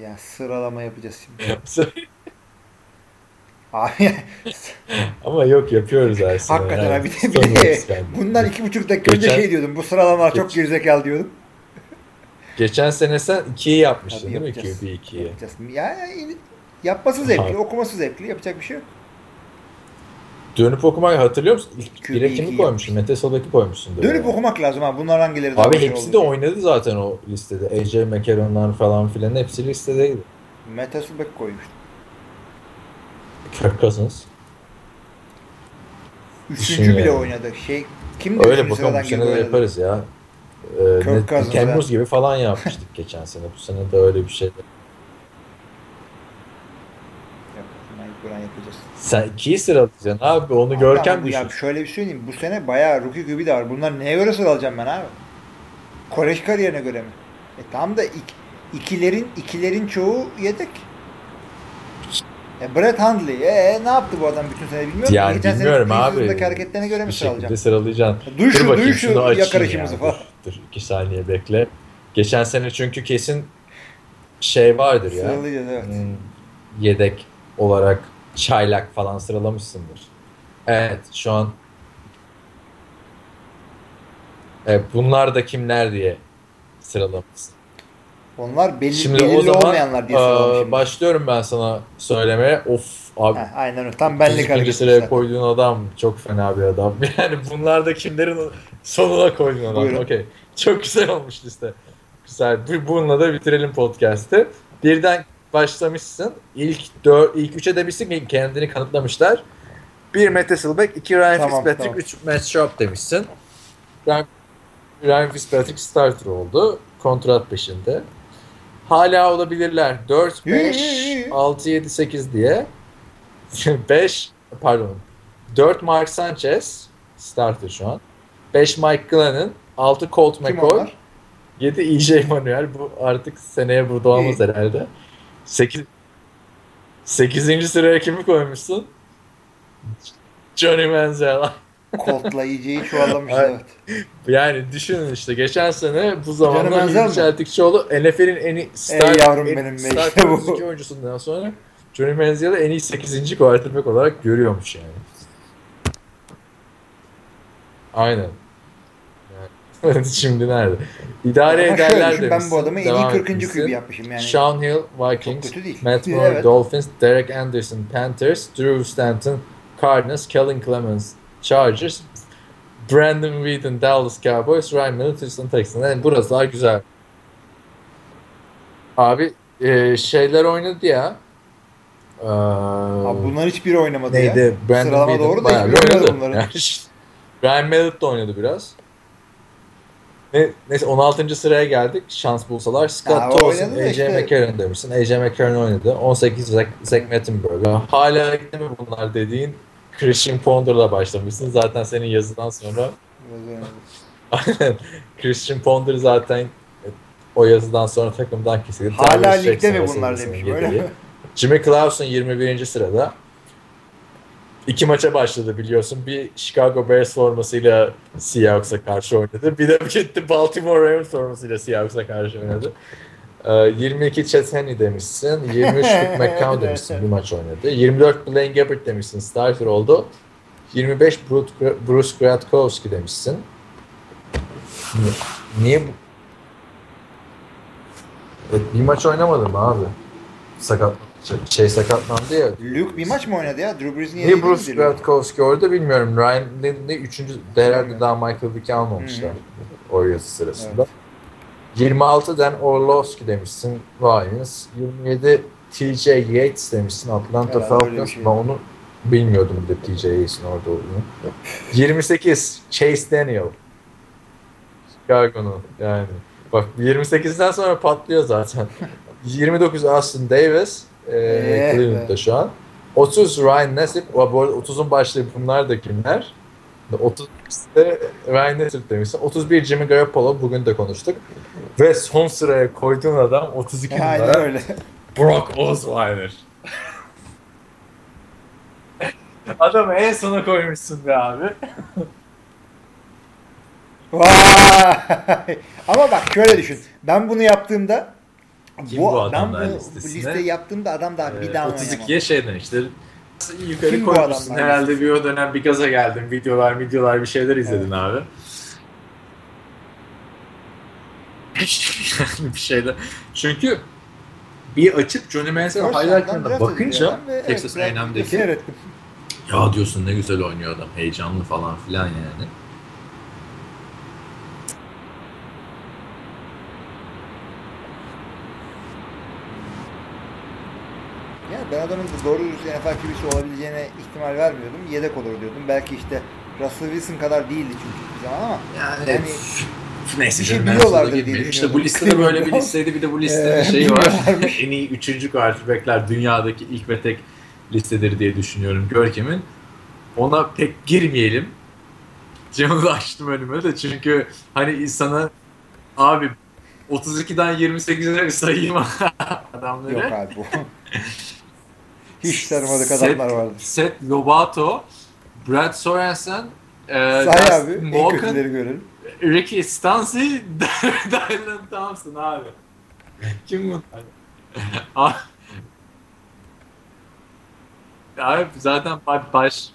Ya sıralama yapacağız şimdi. Abi ama yok yapıyoruz sene. hakikaten yani. abi bir de, bir de bundan iki buçuk dakika önce Geçen- şey diyordum. Bu sıralamalar çok Geç- gerizekalı diyordum. Geçen sene sen 2'yi yapmıştın Tabii değil mi? yapacağız. QB 2'yi. Yapacağız. Ya, ya, yapması zevkli, okuması zevkli. Yapacak bir şey yok. Dönüp okumayı hatırlıyor musun? İlk bire kimi koymuştun? Mete Sodaki koymuşsun. Dönüp okumak lazım ha. Bunlar hangileri Abi hepsi de oynadı zaten o listede. AJ McCarron'lar falan filan hepsi listedeydi. Mete Subek koymuştu. Kirk Cousins. Üçüncü bile yani. oynadı. Şey kimdi Öyle üçüncü bakalım bu sene de yaparız ya. Ee, Kirk Cousins, Temmuz gibi falan yapmıştık geçen sene. Bu sene de öyle bir şey. Sen ikiyi sıralayacaksın abi. Onu Abi görkem bu- düşün. Ya şöyle bir şey söyleyeyim. Bu sene bayağı rookie QB de var. Bunlar neye göre sıralayacağım ben abi? Koreş kariyerine göre mi? E tamam da ik, ikilerin ikilerin çoğu yedek. E Brett Hundley. E ne yaptı bu adam bütün sene bilmiyorum. Yani Geçen sene bilmiyorum preseason'daki abi. hareketlerine göre mi bir sıralayacağım? sıralayacaksın. Duy şu, Dur duy şu yakarışımızı ya. falan. Dur iki saniye bekle. Geçen sene çünkü kesin şey vardır ya. Sıralayacağız evet. Hmm, Yedek olarak çaylak falan sıralamışsındır. Evet şu an Evet, bunlar da kimler diye sıralamışsın. Onlar belli, Şimdi belirli o zaman olmayanlar diye e, sıralamışım. başlıyorum ben sana söylemeye. Of abi Heh, aynen öyle. Tam benlik 32. hareket. sıraya koyduğun adam çok fena bir adam. Yani bunlar da kimlerin sonuna koyduğun adam. Buyurun. Okey. Çok güzel olmuş liste. Güzel. Bu, bununla da bitirelim podcast'ı. Birden başlamışsın. İlk dör, ilk üçe demişsin ki kendini kanıtlamışlar. Bir Matt Hasselbeck, iki Ryan Tamam, Fitzpatrick, tamam. üç Matt Sharp demişsin. Ryan, Ryan Fitzpatrick starter oldu. Kontrat peşinde. Hala olabilirler. 4, Yü, yü, 5, yü. 6, 7, 8 diye. 5 pardon. 4 Mark Sanchez starter şu an. 5 Mike Glennon, 6 Colt McCoy, onlar? 7 EJ Manuel. Bu artık seneye burada olmaz herhalde. 8 8. sıraya kimi koymuşsun? Johnny Manziel. Çuvallamışlar Ay- evet. Yani düşünün işte geçen sene bu zamanda Manziel Bilgi mi? Çeltikçioğlu NFL'in en iyi Ey yavrum en- benim be, start işte bu. 32 oyuncusundan sonra Johnny Manziel'i en iyi 8. quarterback olarak görüyormuş yani. Aynen. Şimdi nerede? İdare Ama şöyle ederler düşün, demişsin. ben bu adamı en iyi devam 40. etmişsin. QB yapmışım yani. Sean Hill, Vikings. Matt Moore, Evet. Dolphins, Derek Anderson, Panthers, Drew Stanton, Cardinals, Kellen Clemens, Chargers, Brandon Whedon, Dallas Cowboys, Ryan Miller, Houston Texans. Yani burası daha güzel. Abi e, şeyler oynadı ya. Ee, Abi bunlar hiçbiri oynamadı neydi? ya. Brandon Sıralama Whedon doğru da bayağı hiçbiri bir oynamadı oynadı. işte, Ryan Mallett de oynadı biraz. Ne, neyse 16. sıraya geldik. Şans bulsalar. Scott Ya, o Tolson, oynadı da AJ işte. McCarron demişsin. AJ McCarron oynadı. 18 Zach, Zach Mettenberger. Hala mi bunlar dediğin Christian Ponder'la başlamışsın. Zaten senin yazıdan sonra. Christian Ponder zaten o yazıdan sonra takımdan kesildi. Hala ligde mi bunlar arasında demişim öyle yedeği. mi? Jimmy Clausen 21. sırada. İki maça başladı biliyorsun. Bir Chicago Bears formasıyla Seahawks'a karşı oynadı. Bir de gitti Baltimore Ravens formasıyla Seahawks'a karşı oynadı. Ee, 22 Chet Henney demişsin. 23 Luke McCown demişsin. Bir maç oynadı. 24 Blaine Gabbert demişsin. Starter oldu. 25 Bruce, Gradkowski demişsin. Niye? Evet, bir maç oynamadım abi? Sakat şey, sakatlandı ya. Luke bir maç mı oynadı ya? Drew Brees'in Niye yediği Bruce miydi Luke? Gradkowski orada bilmiyorum. Ryan ne üçüncü herhalde daha Michael Vick'i almamışlar o yazı sırasında. 26 Dan Orlovsky demişsin Lions. 27 TJ Yates demişsin Atlanta Falcons. şey. Ben onu bilmiyordum bir de TJ Yates'in orada olduğunu. 28 Chase Daniel. Chicago'nun yani. Bak 28'den sonra patlıyor zaten. 29 Austin Davis. E, Eh Cleveland'da şu an. 30 Ryan Nassib. Bu arada 30'un başlığı bunlar da kimler? 30 de Ryan Nassib demişsin. 31 Jimmy Garoppolo. Bugün de konuştuk. Ve son sıraya koyduğun adam 32 Aynen numara. öyle. Brock Osweiler. Adamı en sona koymuşsun be abi. Vay! Ama bak şöyle düşün. Ben bunu yaptığımda Kim bu, bu ben adamlar bu, bu listesine? listeyi yaptığımda adam daha bir Ee, daha 32'ye şeyden işte yukarı Kim koymuşsun. Herhalde bir o dönem bir gaza geldin. Videolar, videolar bir şeyler izledin abi. bir şeyde. Çünkü bir açıp Johnny Manziel highlightlarına bakınca Texas A&M'deki Seyrettim. ya diyorsun ne güzel oynuyor adam. Heyecanlı falan filan yani. Ben adamın da doğru dürüst NFL QB'si olabileceğine ihtimal vermiyordum. Yedek olur diyordum. Belki işte Russell Wilson kadar değildi çünkü hiçbir zaman ama Yani, Yani neyse bir şey canım, ben biliyorlardır sana diye. İşte bu listede böyle bir listeydi bir de bu listede Ee, şey var. en iyi üçüncü quarterbackler dünyadaki ilk ve tek listedir diye düşünüyorum Görkem'in. Ona pek girmeyelim. Camı açtım önüme de çünkü hani insana abi 32'den 28'e sayayım adamları. Yok abi bu. Hiç tanımadık adamlar vardı. Seth Lobato, Brad Sorensen, e, Say abi. En Morgan, kötüleri görelim. Ricky Stanzi, Dylan Thompson abi. Kim bunlar? Abi- abi zaten baş- baş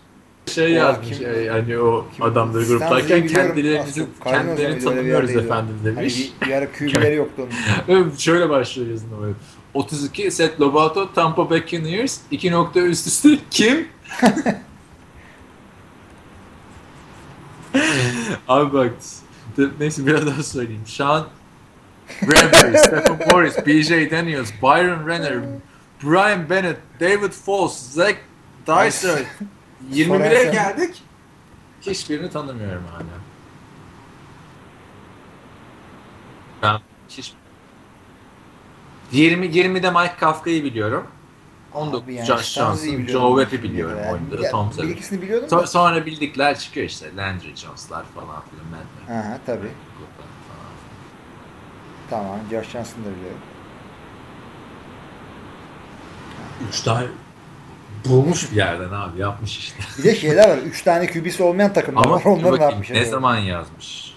şey O yazmış kim? e, hani o Kim? adamları gruplarken Cardinals'a kendilerini tanımıyoruz o. efendim Hani demiş. bir, bir ara QB'leri yoktu onun. Şöyle başlıyor yazın ama. 32 Seth Lobato, Tampa Bay Buccaneers, 2 nokta üst üste kim? Abi bak neyse biraz daha söyleyeyim. Sean Bradbury, Stephen Morris, BJ Daniels, Byron Renner, Brian Bennett, David Foss, Zach Dyser. 21'e Sorensen. geldik. Hiçbirini tanımıyorum hala. Ben hiç 20 20'de Mike Kafka'yı biliyorum. 19 Abi yani Josh Johnson. Joe Webb'i biliyorum Yani. oyunda. Ya, Tom Bir ikisini biliyordum So- da. sonra bildikler çıkıyor işte. Landry Jones'lar falan filan. Matt Matt- Aha tabii. Tamam. Josh Johnson'ı da biliyorum. Üç tane bulmuş bir yerden abi yapmış işte. Bir de şeyler var. Üç tane QB'si olmayan takımlar Ama var. Onları ne bakayım, yapmış? ne zaman yazmış?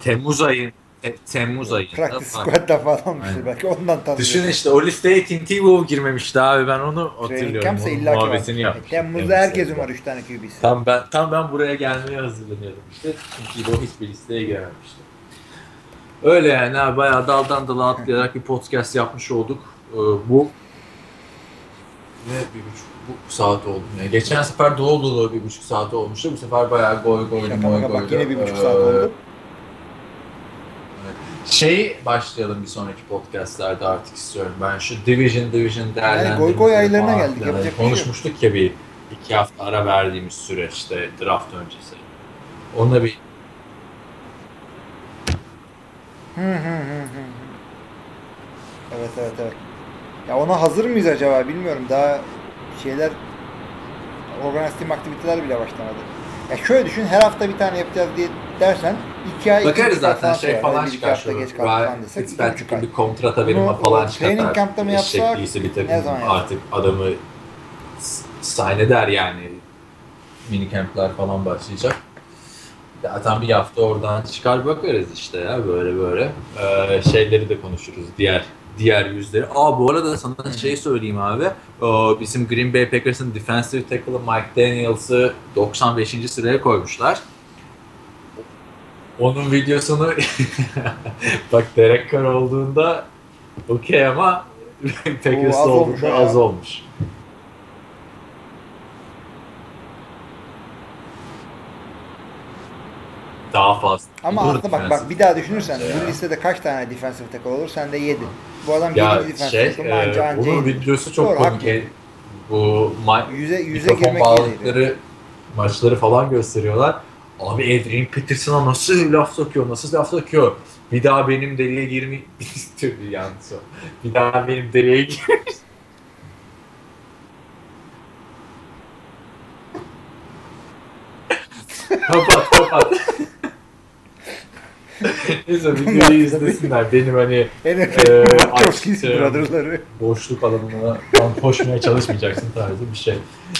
Temmuz ayın e, Temmuz ayında. Practice squad'da falanmıştır Aynen. belki. Ondan tanıyor. Düşün işte o listeye Tim Tebow girmemişti abi ben onu Training hatırlıyorum. Onun illa muhabbetini yapmış. Temmuz'da herkesin var üç tane QB'si. Tam ben tam ben buraya gelmeye hazırlanıyordum işte. Çünkü Tebow hiçbir listeye girememişti. Öyle yani abi bayağı daldan dala atlayarak bir podcast yapmış olduk. Ee, bu ne bir buçuk bu saat oldu. Yani geçen sefer dolu dolu bir buçuk saat olmuştu. Bu sefer bayağı goy goy goy goy. bak yine bir buçuk saat oldu. Şey başlayalım bir sonraki podcastlerde artık istiyorum. Ben şu Division Division değerlendirmeleri goy goy aylarına geldik, bir şey. Konuşmuştuk ya bir iki hafta ara verdiğimiz süreçte draft öncesi. Ona bir Hı hı hı hı. Evet evet evet. Ya ona hazır mıyız acaba bilmiyorum. Daha şeyler organize team aktiviteler bile başlamadı. Ya şöyle düşün her hafta bir tane yapacağız diye dersen iki ay bakarız zaten şey falan iki çıkar şu. Fitzpatrick'in bir kontrata Bunu falan o çıkartar. training camp'ta mı yapsak, Eşekliyse bir takım ne zaman yapsak? artık adamı sign eder yani. Mini camp'ler falan başlayacak. Zaten bir hafta oradan çıkar bakarız işte ya böyle böyle. Ee, şeyleri de konuşuruz diğer diğer yüzleri. Aa bu arada sana şey söyleyeyim abi. Ee, bizim Green Bay Packers'ın defensive tackle'ı Mike Daniels'ı 95. sıraya koymuşlar. Onun videosunu bak Derek Carr olduğunda okey ama Packers'ta az olmuş ya. az olmuş. Daha fazla. Ama Olur aslında bak bak bir daha düşünürsen ya. bu listede kaç tane defensive tackle olur? Sende 7. Bu adam 7 Ya defensive şey, tackle anca e, anca bunun yedi. videosu çok Doğru, komik. haklı. Bu ma- Yüze, yüze mikrofon iyiydi. maçları falan gösteriyorlar. Abi Adrian Peterson'a nasıl laf sokuyor, nasıl laf sokuyor. Bir daha benim deliğe girme... Tüh yanlış o. Bir daha benim deliğe gir... kapat kapat. Neyse videoyu izlesinler. Benim hani Wachowski açtım. brother'ları. boşluk alanına koşmaya çalışmayacaksın tarzı bir şey.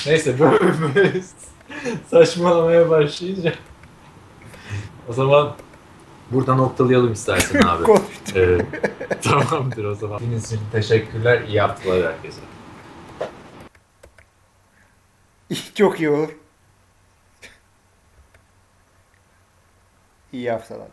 Neyse böyle, böyle saçmalamaya başlayınca o zaman burada noktalayalım istersen abi. Konuştuk. Tamamdır o zaman. Dinlediğiniz için teşekkürler. İyi haftalar herkese. Çok iyi olur. İyi haftalar.